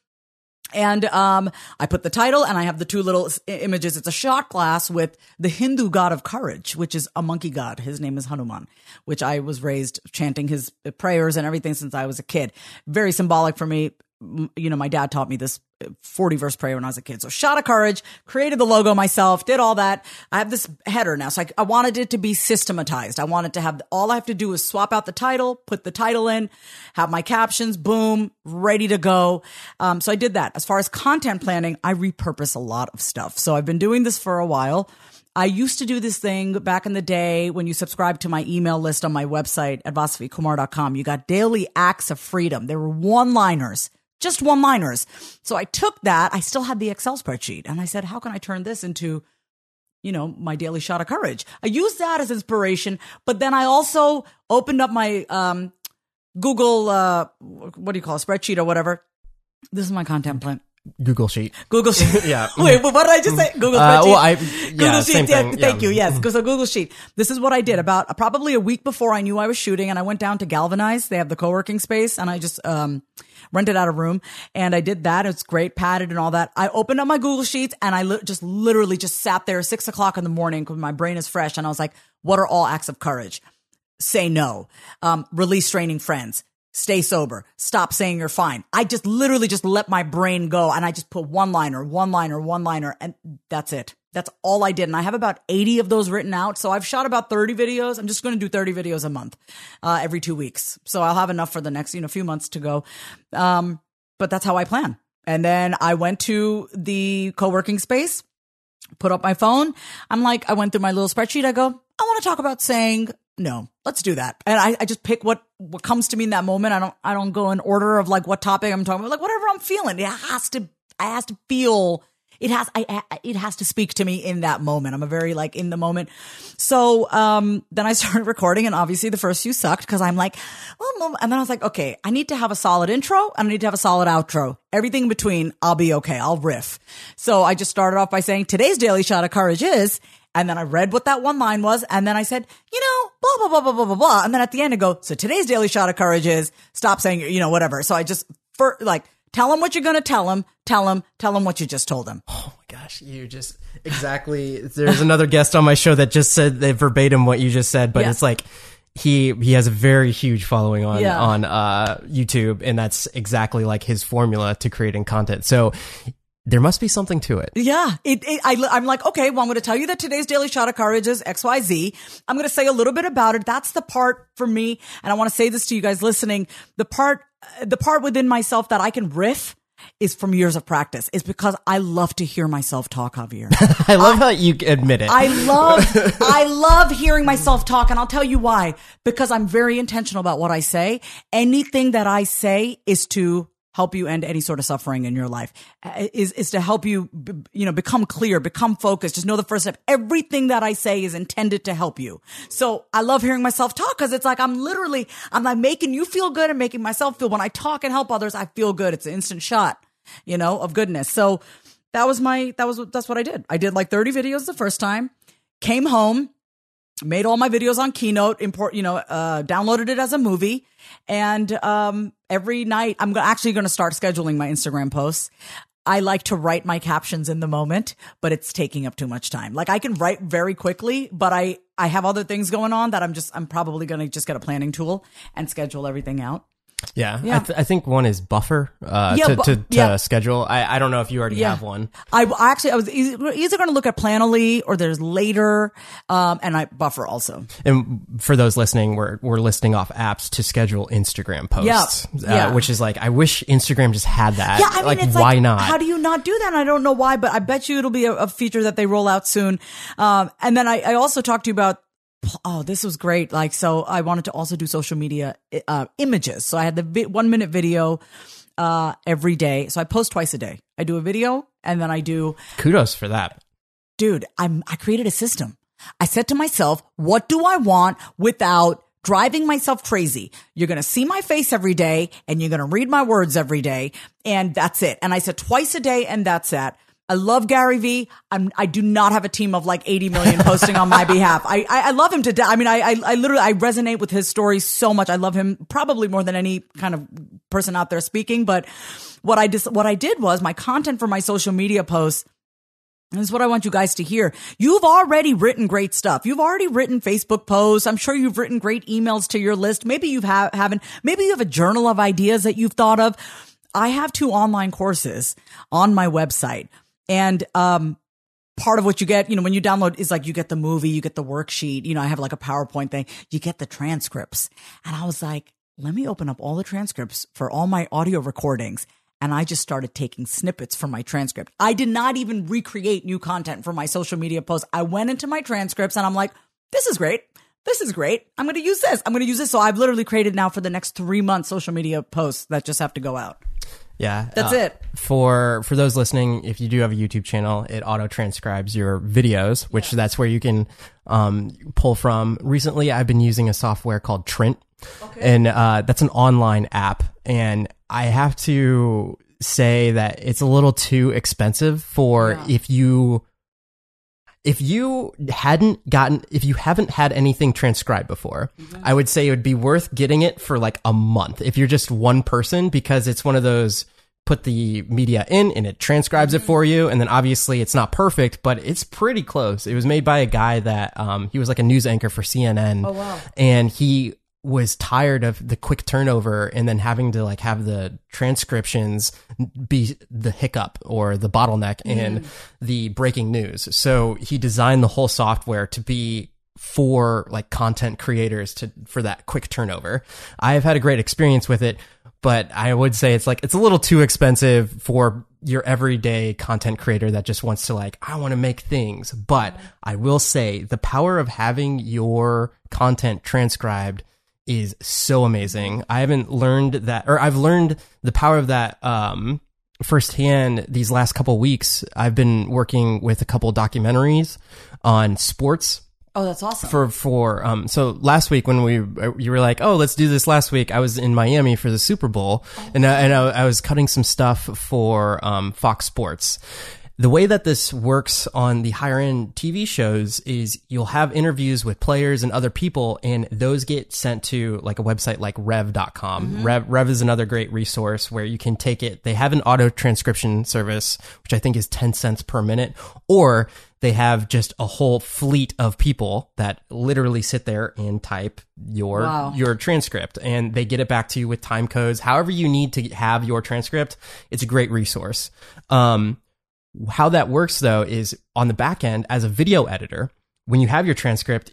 and um, I put the title and I have the two little images. It's a shot glass with the Hindu god of courage, which is a monkey god. His name is Hanuman, which I was raised chanting his prayers and everything since I was a kid. Very symbolic for me. You know, my dad taught me this 40 verse prayer when I was a kid. So shot of courage, created the logo myself, did all that. I have this header now. So I, I wanted it to be systematized. I wanted to have, all I have to do is swap out the title, put the title in, have my captions, boom, ready to go. Um, so I did that. As far as content planning, I repurpose a lot of stuff. So I've been doing this for a while. I used to do this thing back in the day when you subscribed to my email list on my website at vasavikumar.com. You got daily acts of freedom. There were one liners just one liners. So I took that. I still had the Excel spreadsheet and I said, how can I turn this into you know, my daily shot of courage. I used that as inspiration, but then I also opened up my um, Google, uh, what do you call it, spreadsheet or whatever. This is my content plan. Google Sheet. Google Sheet. Yeah. Wait, but what did I just say? Google Uh, well, I- yeah, Google Sheet. Yeah, thank yeah. you. Yes. So Google Sheet. This is what I did about probably a week before I knew I was shooting, and I went down to Galvanize. They have the co-working space, and I just um, rented out a room, and I did that. It's great, padded, and all that. I opened up my Google Sheets, and I li- just literally just sat there six o'clock in the morning because my brain is fresh, and I was like, "What are all acts of courage?" say no, um, release straining friends, stay sober, stop saying you're fine. I just literally just let my brain go and I just put one liner, one liner, one liner, and that's it. That's all I did. And I have about 80 of those written out. So I've shot about 30 videos. I'm just going to do 30 videos a month, uh, every two weeks. So I'll have enough for the next, you know, few months to go. Um, but that's how I plan. And then I went to the co-working space put up my phone. I'm like, I went through my little spreadsheet. I go, I want to talk about saying no. Let's do that. And I, I just pick what, what comes to me in that moment. I don't, I don't go in order of like what topic I'm talking about, like whatever I'm feeling. It has to, I has to feel, it has, I, it has to speak to me in that moment. I'm a very like in the moment. So, um, then I started recording and obviously the first few sucked because I'm like, well, and then I was like, okay, I need to have a solid intro and I need to have a solid outro. Everything in between, I'll be okay. I'll riff. So I just started off by saying today's daily shot of courage is, and then I read what that one line was, and then I said, you know, blah blah blah blah blah blah blah, and then at the end I go, so today's daily shot of courage is stop saying, you know, whatever. So I just for like tell him what you're gonna tell him, tell him, tell him what you just told him. Oh my gosh, you just exactly. There's another guest on my show that just said that verbatim what you just said, but Yeah. it's like he he has a very huge following on Yeah. on uh, YouTube, and that's exactly like his formula to creating content. So there must be something to it. Yeah, it, it, I, I'm like, okay, well, I'm going to tell you that today's daily shot of courage is X, Y, Z. I'm going to say a little bit about it. That's the part for me. And I want to say this to you guys listening. The part, the part within myself that I can riff is from years of practice is because I love to hear myself talk, Javier. I love how you admit it. I love, I love hearing myself talk. And I'll tell you why, because I'm very intentional about what I say. Anything that I say is to help you end any sort of suffering in your life uh, is, is to help you, you know, become clear, become focused. Just know the first step. Everything that I say is intended to help you. So I love hearing myself talk because it's like I'm literally, I'm like making you feel good and making myself feel when I talk and help others, I feel good. It's an instant shot, you know, of goodness. So that was my, that was, that's what I did. I did like 30 videos the first time, came home, made all my videos on Keynote, import, you know, uh, downloaded it as a movie. And, um, every night I'm actually going to start scheduling my Instagram posts. I like to write my captions in the moment, but it's taking up too much time. Like I can write very quickly, but I, I have other things going on that I'm just, I'm probably going to just get a planning tool and schedule everything out. Yeah, Yeah. I, th- I think one is Buffer uh, Yeah, to, bu- to, to yeah. schedule. I, I don't know if you already Yeah. have one. I I actually I was either, either going to look at Planoly or there's later, um, and I buffer also. And for those listening, we're we're listing off apps to schedule Instagram posts, Yeah, yeah. Uh, which is like I wish Instagram just had that. Yeah, I mean, like it's why like, not? How do you not do that? And I don't know why, but I bet you it'll be a, a feature that they roll out soon. Um, and then I, I also talked to you about. Oh, this was great. Like, so I wanted to also do social media, uh, images. So I had the vi- one minute video, uh, every day. So I post twice a day. I do a video and then I do Kudos for that. dude, I'm, I created a system. I said to myself, what do I want without driving myself crazy? You're going to see my face every day and you're going to read my words every day. And that's it. And I said twice a day and that's it. I love Gary Vee. I'm, I do not have a team of like 80 million posting on my behalf. I, I, I love him to death. I mean, I, I, I literally, I resonate with his story so much. I love him probably more than any kind of person out there speaking. But what I just, what I did was my content for my social media posts this is what I want you guys to hear. You've already written great stuff. You've already written Facebook posts. I'm sure you've written great emails to your list. Maybe you ha- haven't. Maybe you have a journal of ideas that you've thought of. I have two online courses on my website and, um, part of what you get, you know, when you download is like you get the movie, you get the worksheet, you know, I have like a PowerPoint thing, you get the transcripts. And I was like, let me open up all the transcripts for all my audio recordings. And I just started taking snippets from my transcript. I did not even recreate new content for my social media posts. I went into my transcripts and I'm like, this is great. This is great. I'm going to use this. I'm going to use this. So I've literally created now for the next three months social media posts that just have to go out. Yeah, That's uh, it. For for those listening, if you do have a YouTube channel, it auto transcribes your videos, which that's where you can um, pull from. Recently, I've been using a software called Trint, and uh, that's an online app. And I have to say that it's a little too expensive for Yeah. if you if you hadn't gotten if you haven't had anything transcribed before Mm-hmm. i would say it would be worth getting it for like a month if you're just one person because it's one of those put the media in and it transcribes Mm-hmm. it for you and then obviously it's not perfect but it's pretty close it was made by a guy that um, he was like a news anchor for cnn Oh, wow. and he was tired of the quick turnover and then having to like have the transcriptions be the hiccup or the bottleneck in mm-hmm. the breaking news. So he designed the whole software to be for like content creators to for that quick turnover. I've had a great experience with it, but I would say it's like it's a little too expensive for your everyday content creator that just wants to like I want to make things. But I will say the power of having your content transcribed is so amazing. I haven't learned that, or I've learned the power of that um, firsthand these last couple weeks. I've been working with a couple documentaries on sports Oh, that's awesome. for for um so last week when we you were like oh let's do this last week I was in Miami for the Super Bowl and I, and I, I was cutting some stuff for um Fox Sports. The way that this works on the higher end TV shows is you'll have interviews with players and other people and those get sent to like a website like rev.com. Rev Rev is another great resource where you can take it. They have an auto transcription service which I think is 10 cents per minute or they have just a whole fleet of people that literally sit there and type your Wow. your transcript and they get it back to you with time codes however you need to have your transcript it's a great resource um how that works though is on the back end as a video editor when you have your transcript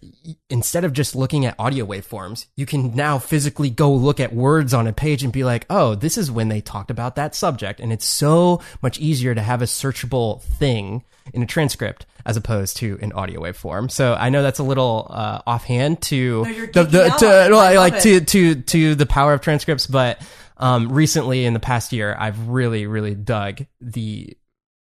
instead of just looking at audio waveforms you can now physically go look at words on a page and be like oh this is when they talked about that subject. And it's so much easier to have a searchable thing in a transcript as opposed to an audio waveform. So i know that's a little uh, offhand to No, the, the, to. I like, to to to the power of transcripts. But um recently in the past year i've really really dug the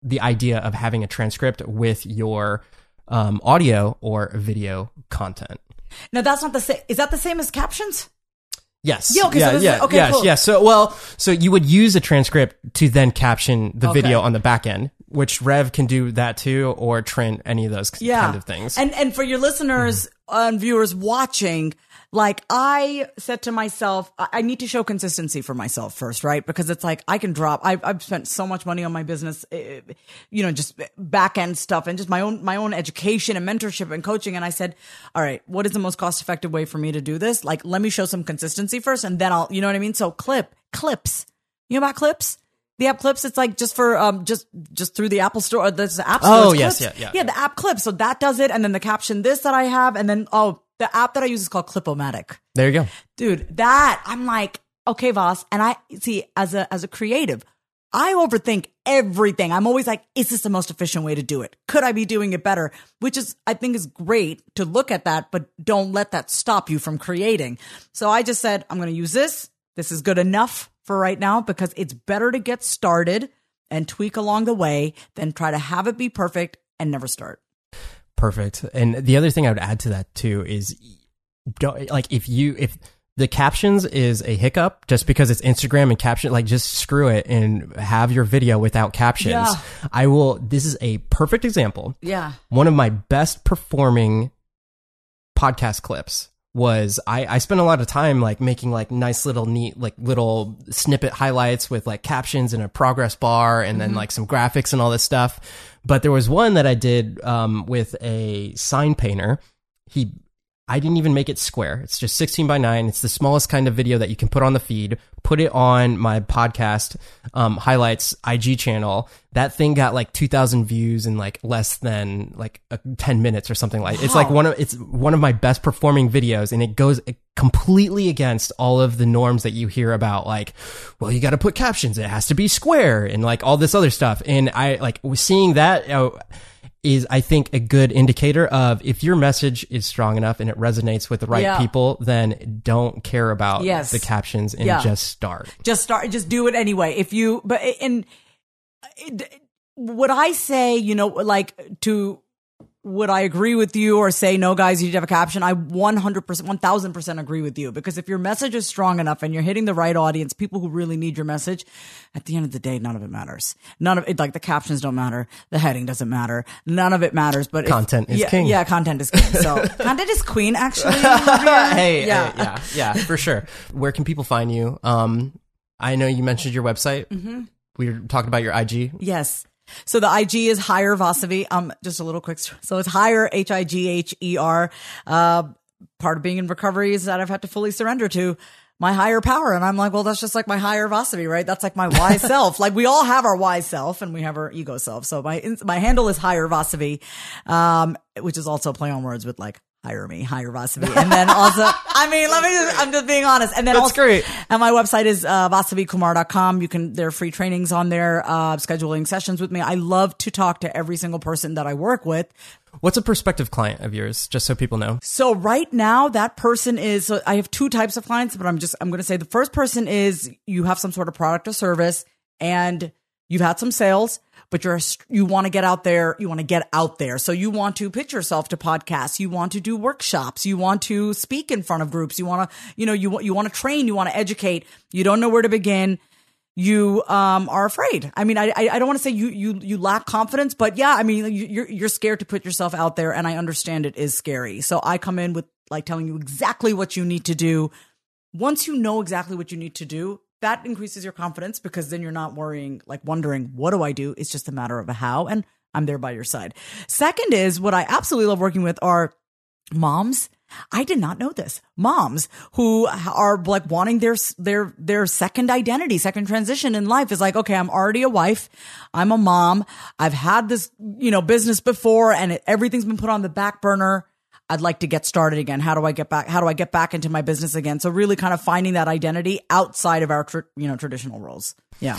the idea of having a transcript with your um audio or video content now, that's not the same. Is that the same as captions? Yes. Yeah, okay, so yeah, is- yeah, okay, yes, cool. yes. So, well, so you would use a transcript to then caption the Okay. video on the back end, which Rev can do that too, or Trint, any of those yeah. kind of things. And and for your listeners and viewers watching, like I said to myself, I need to show consistency for myself first, right? Because it's like I can drop. I've, I've spent so much money on my business, eh, you know, just back end stuff and just my own my own education and mentorship and coaching. And I said, all right, what is the most cost effective way for me to do this? Like, let me show some consistency first, and then I'll, you know what I mean? So clip clips. You know about clips? The app clips, it's like just for um just just through the Apple Store. There's the App Store. Oh, yes, clips. yeah, yeah. yeah. The app clips, so that does it, and then the caption this that I have, and then oh, the app that I use is called Clipomatic. there you go. Dude, that I'm like, okay, Voss, and I see as a as a creative, I overthink everything. I'm always like, is this the most efficient way to do it? Could I be doing it better? Which is, I think, is great to look at that, but don't let that stop you from creating. So I just said, I'm going to use this. This is good enough for right now because it's better to get started and tweak along the way than try to have it be perfect and never start. Perfect. And the other thing I would add to that too is don't like if you if the captions is a hiccup just because it's Instagram and caption like just screw it and have your video without captions. Yeah. I will this is a perfect example. Yeah. One of my best performing podcast clips was I, I spent a lot of time like making like nice little neat like little snippet highlights with like captions and a progress bar and then mm-hmm. like some graphics and all this stuff. But there was one that I did um, with a sign painter. He I didn't even make it square. It's just 16 by 9. It's the smallest kind of video that you can put on the feed. Put it on my podcast um, highlights IG channel. That thing got like 2,000 views in like less than like uh, 10 minutes or something like. It's like one of it's one of my best performing videos, and it goes completely against all of the norms that you hear about. Like, well, you got to put captions. It has to be square, and like all this other stuff. And I like seeing that. Uh, is I think a good indicator of if your message is strong enough and it resonates with the right Yeah. people, then don't care about Yes. the captions and Yeah. just start. just start just do it anyway if you but and it- would i say you know like to would i agree with you or say no guys you need to have a caption i 100% 1000% agree with you because if your message is strong enough and you're hitting the right audience people who really need your message at the end of the day none of it matters none of it like the captions don't matter the heading doesn't matter none of it matters but if- Content is yeah, king. yeah content is king so content is queen actually hey, Yeah. yeah, yeah, yeah, for sure. Where can people find you? Um, I know you mentioned your website. Mm-hmm. We were talking about your IG. Yes. So the IG is higher Vasavi. Um, just a little quick. So it's higher H I G H E R. Uh, part of being in recovery is that I've had to fully surrender to my higher power. And I'm like, well, that's just like my higher Vasavi, right? That's like my wise self. Like we all have our wise self and we have our ego self. So my, my handle is higher Vasavi, um, which is also play on words with like, hire me, hire Vasavi. And then also, I mean, let me just, I'm just being honest. And then That's also, great. and my website is uh, vasavikumar.com. You can, there are free trainings on there, uh, scheduling sessions with me. I love to talk to every single person that I work with. What's a prospective client of yours? Just so people know. So right now that person is, so I have two types of clients, but I'm just, I'm going to say the first person is you have some sort of product or service and you've had some sales, but you're, you want to get out there, you want to get out there. So you want to pitch yourself to podcasts, you want to do workshops, you want to speak in front of groups, you want to, you know, you want, you want to train, you want to educate, you don't know where to begin you um are afraid. I mean, I I I don't want to say you you you lack confidence, but yeah, I mean, you're you're scared to put yourself out there, and I understand it is scary. So I come in with like telling you exactly what you need to do. Once you know exactly what you need to do, that increases your confidence because then you're not worrying, like wondering, what do I do? It's just a matter of a how, and I'm there by your side. Second is what I absolutely love working with are moms. I did not know this. Moms who are like wanting their their their second identity second transition in life is like okay i'm already a wife. I'm a mom. I've had this you know business before and it, everything's been put on the back burner i'd like to get started again how do i get back how do i get back into my business again so really kind of finding that identity outside of our tr- you know traditional roles yeah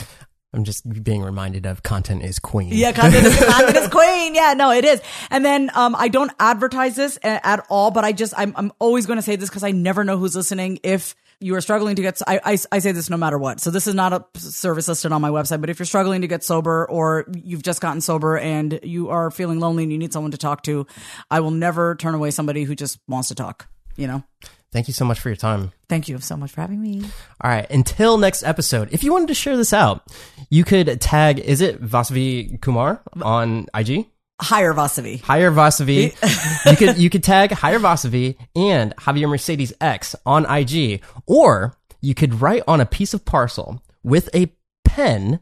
I'm just being reminded of content is queen. yeah, content is, content is queen. Yeah, no, it is. And then um, I don't advertise this at all, but I just I'm I'm always going to say this because I never know who's listening. If you are struggling to get, I, I I say this no matter what. So this is not a service listed on my website, but if you're struggling to get sober or you've just gotten sober and you are feeling lonely and you need someone to talk to, I will never turn away somebody who just wants to talk. You know. Thank you so much for your time. Thank you so much for having me. All right. Until next episode, if you wanted to share this out, you could tag, is it Vasavi Kumar on IG? Hire Vasavi. Higher Vasavi. you could you could tag Higher Vasavi and Javier Mercedes X on IG, or you could write on a piece of parcel with a pen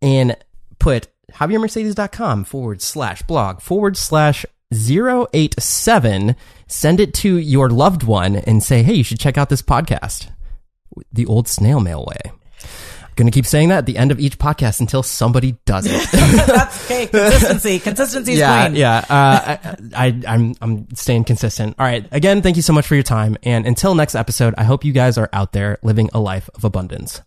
and put javiermercedes.com forward slash blog forward slash 087. Send it to your loved one and say, hey, you should check out this podcast. The old snail mail way. Going to keep saying that at the end of each podcast until somebody does it. That's okay. Consistency. Consistency is yeah, queen. yeah. Uh, I, I, I'm, I'm staying consistent. All right. Again, thank you so much for your time. And until next episode, I hope you guys are out there living a life of abundance.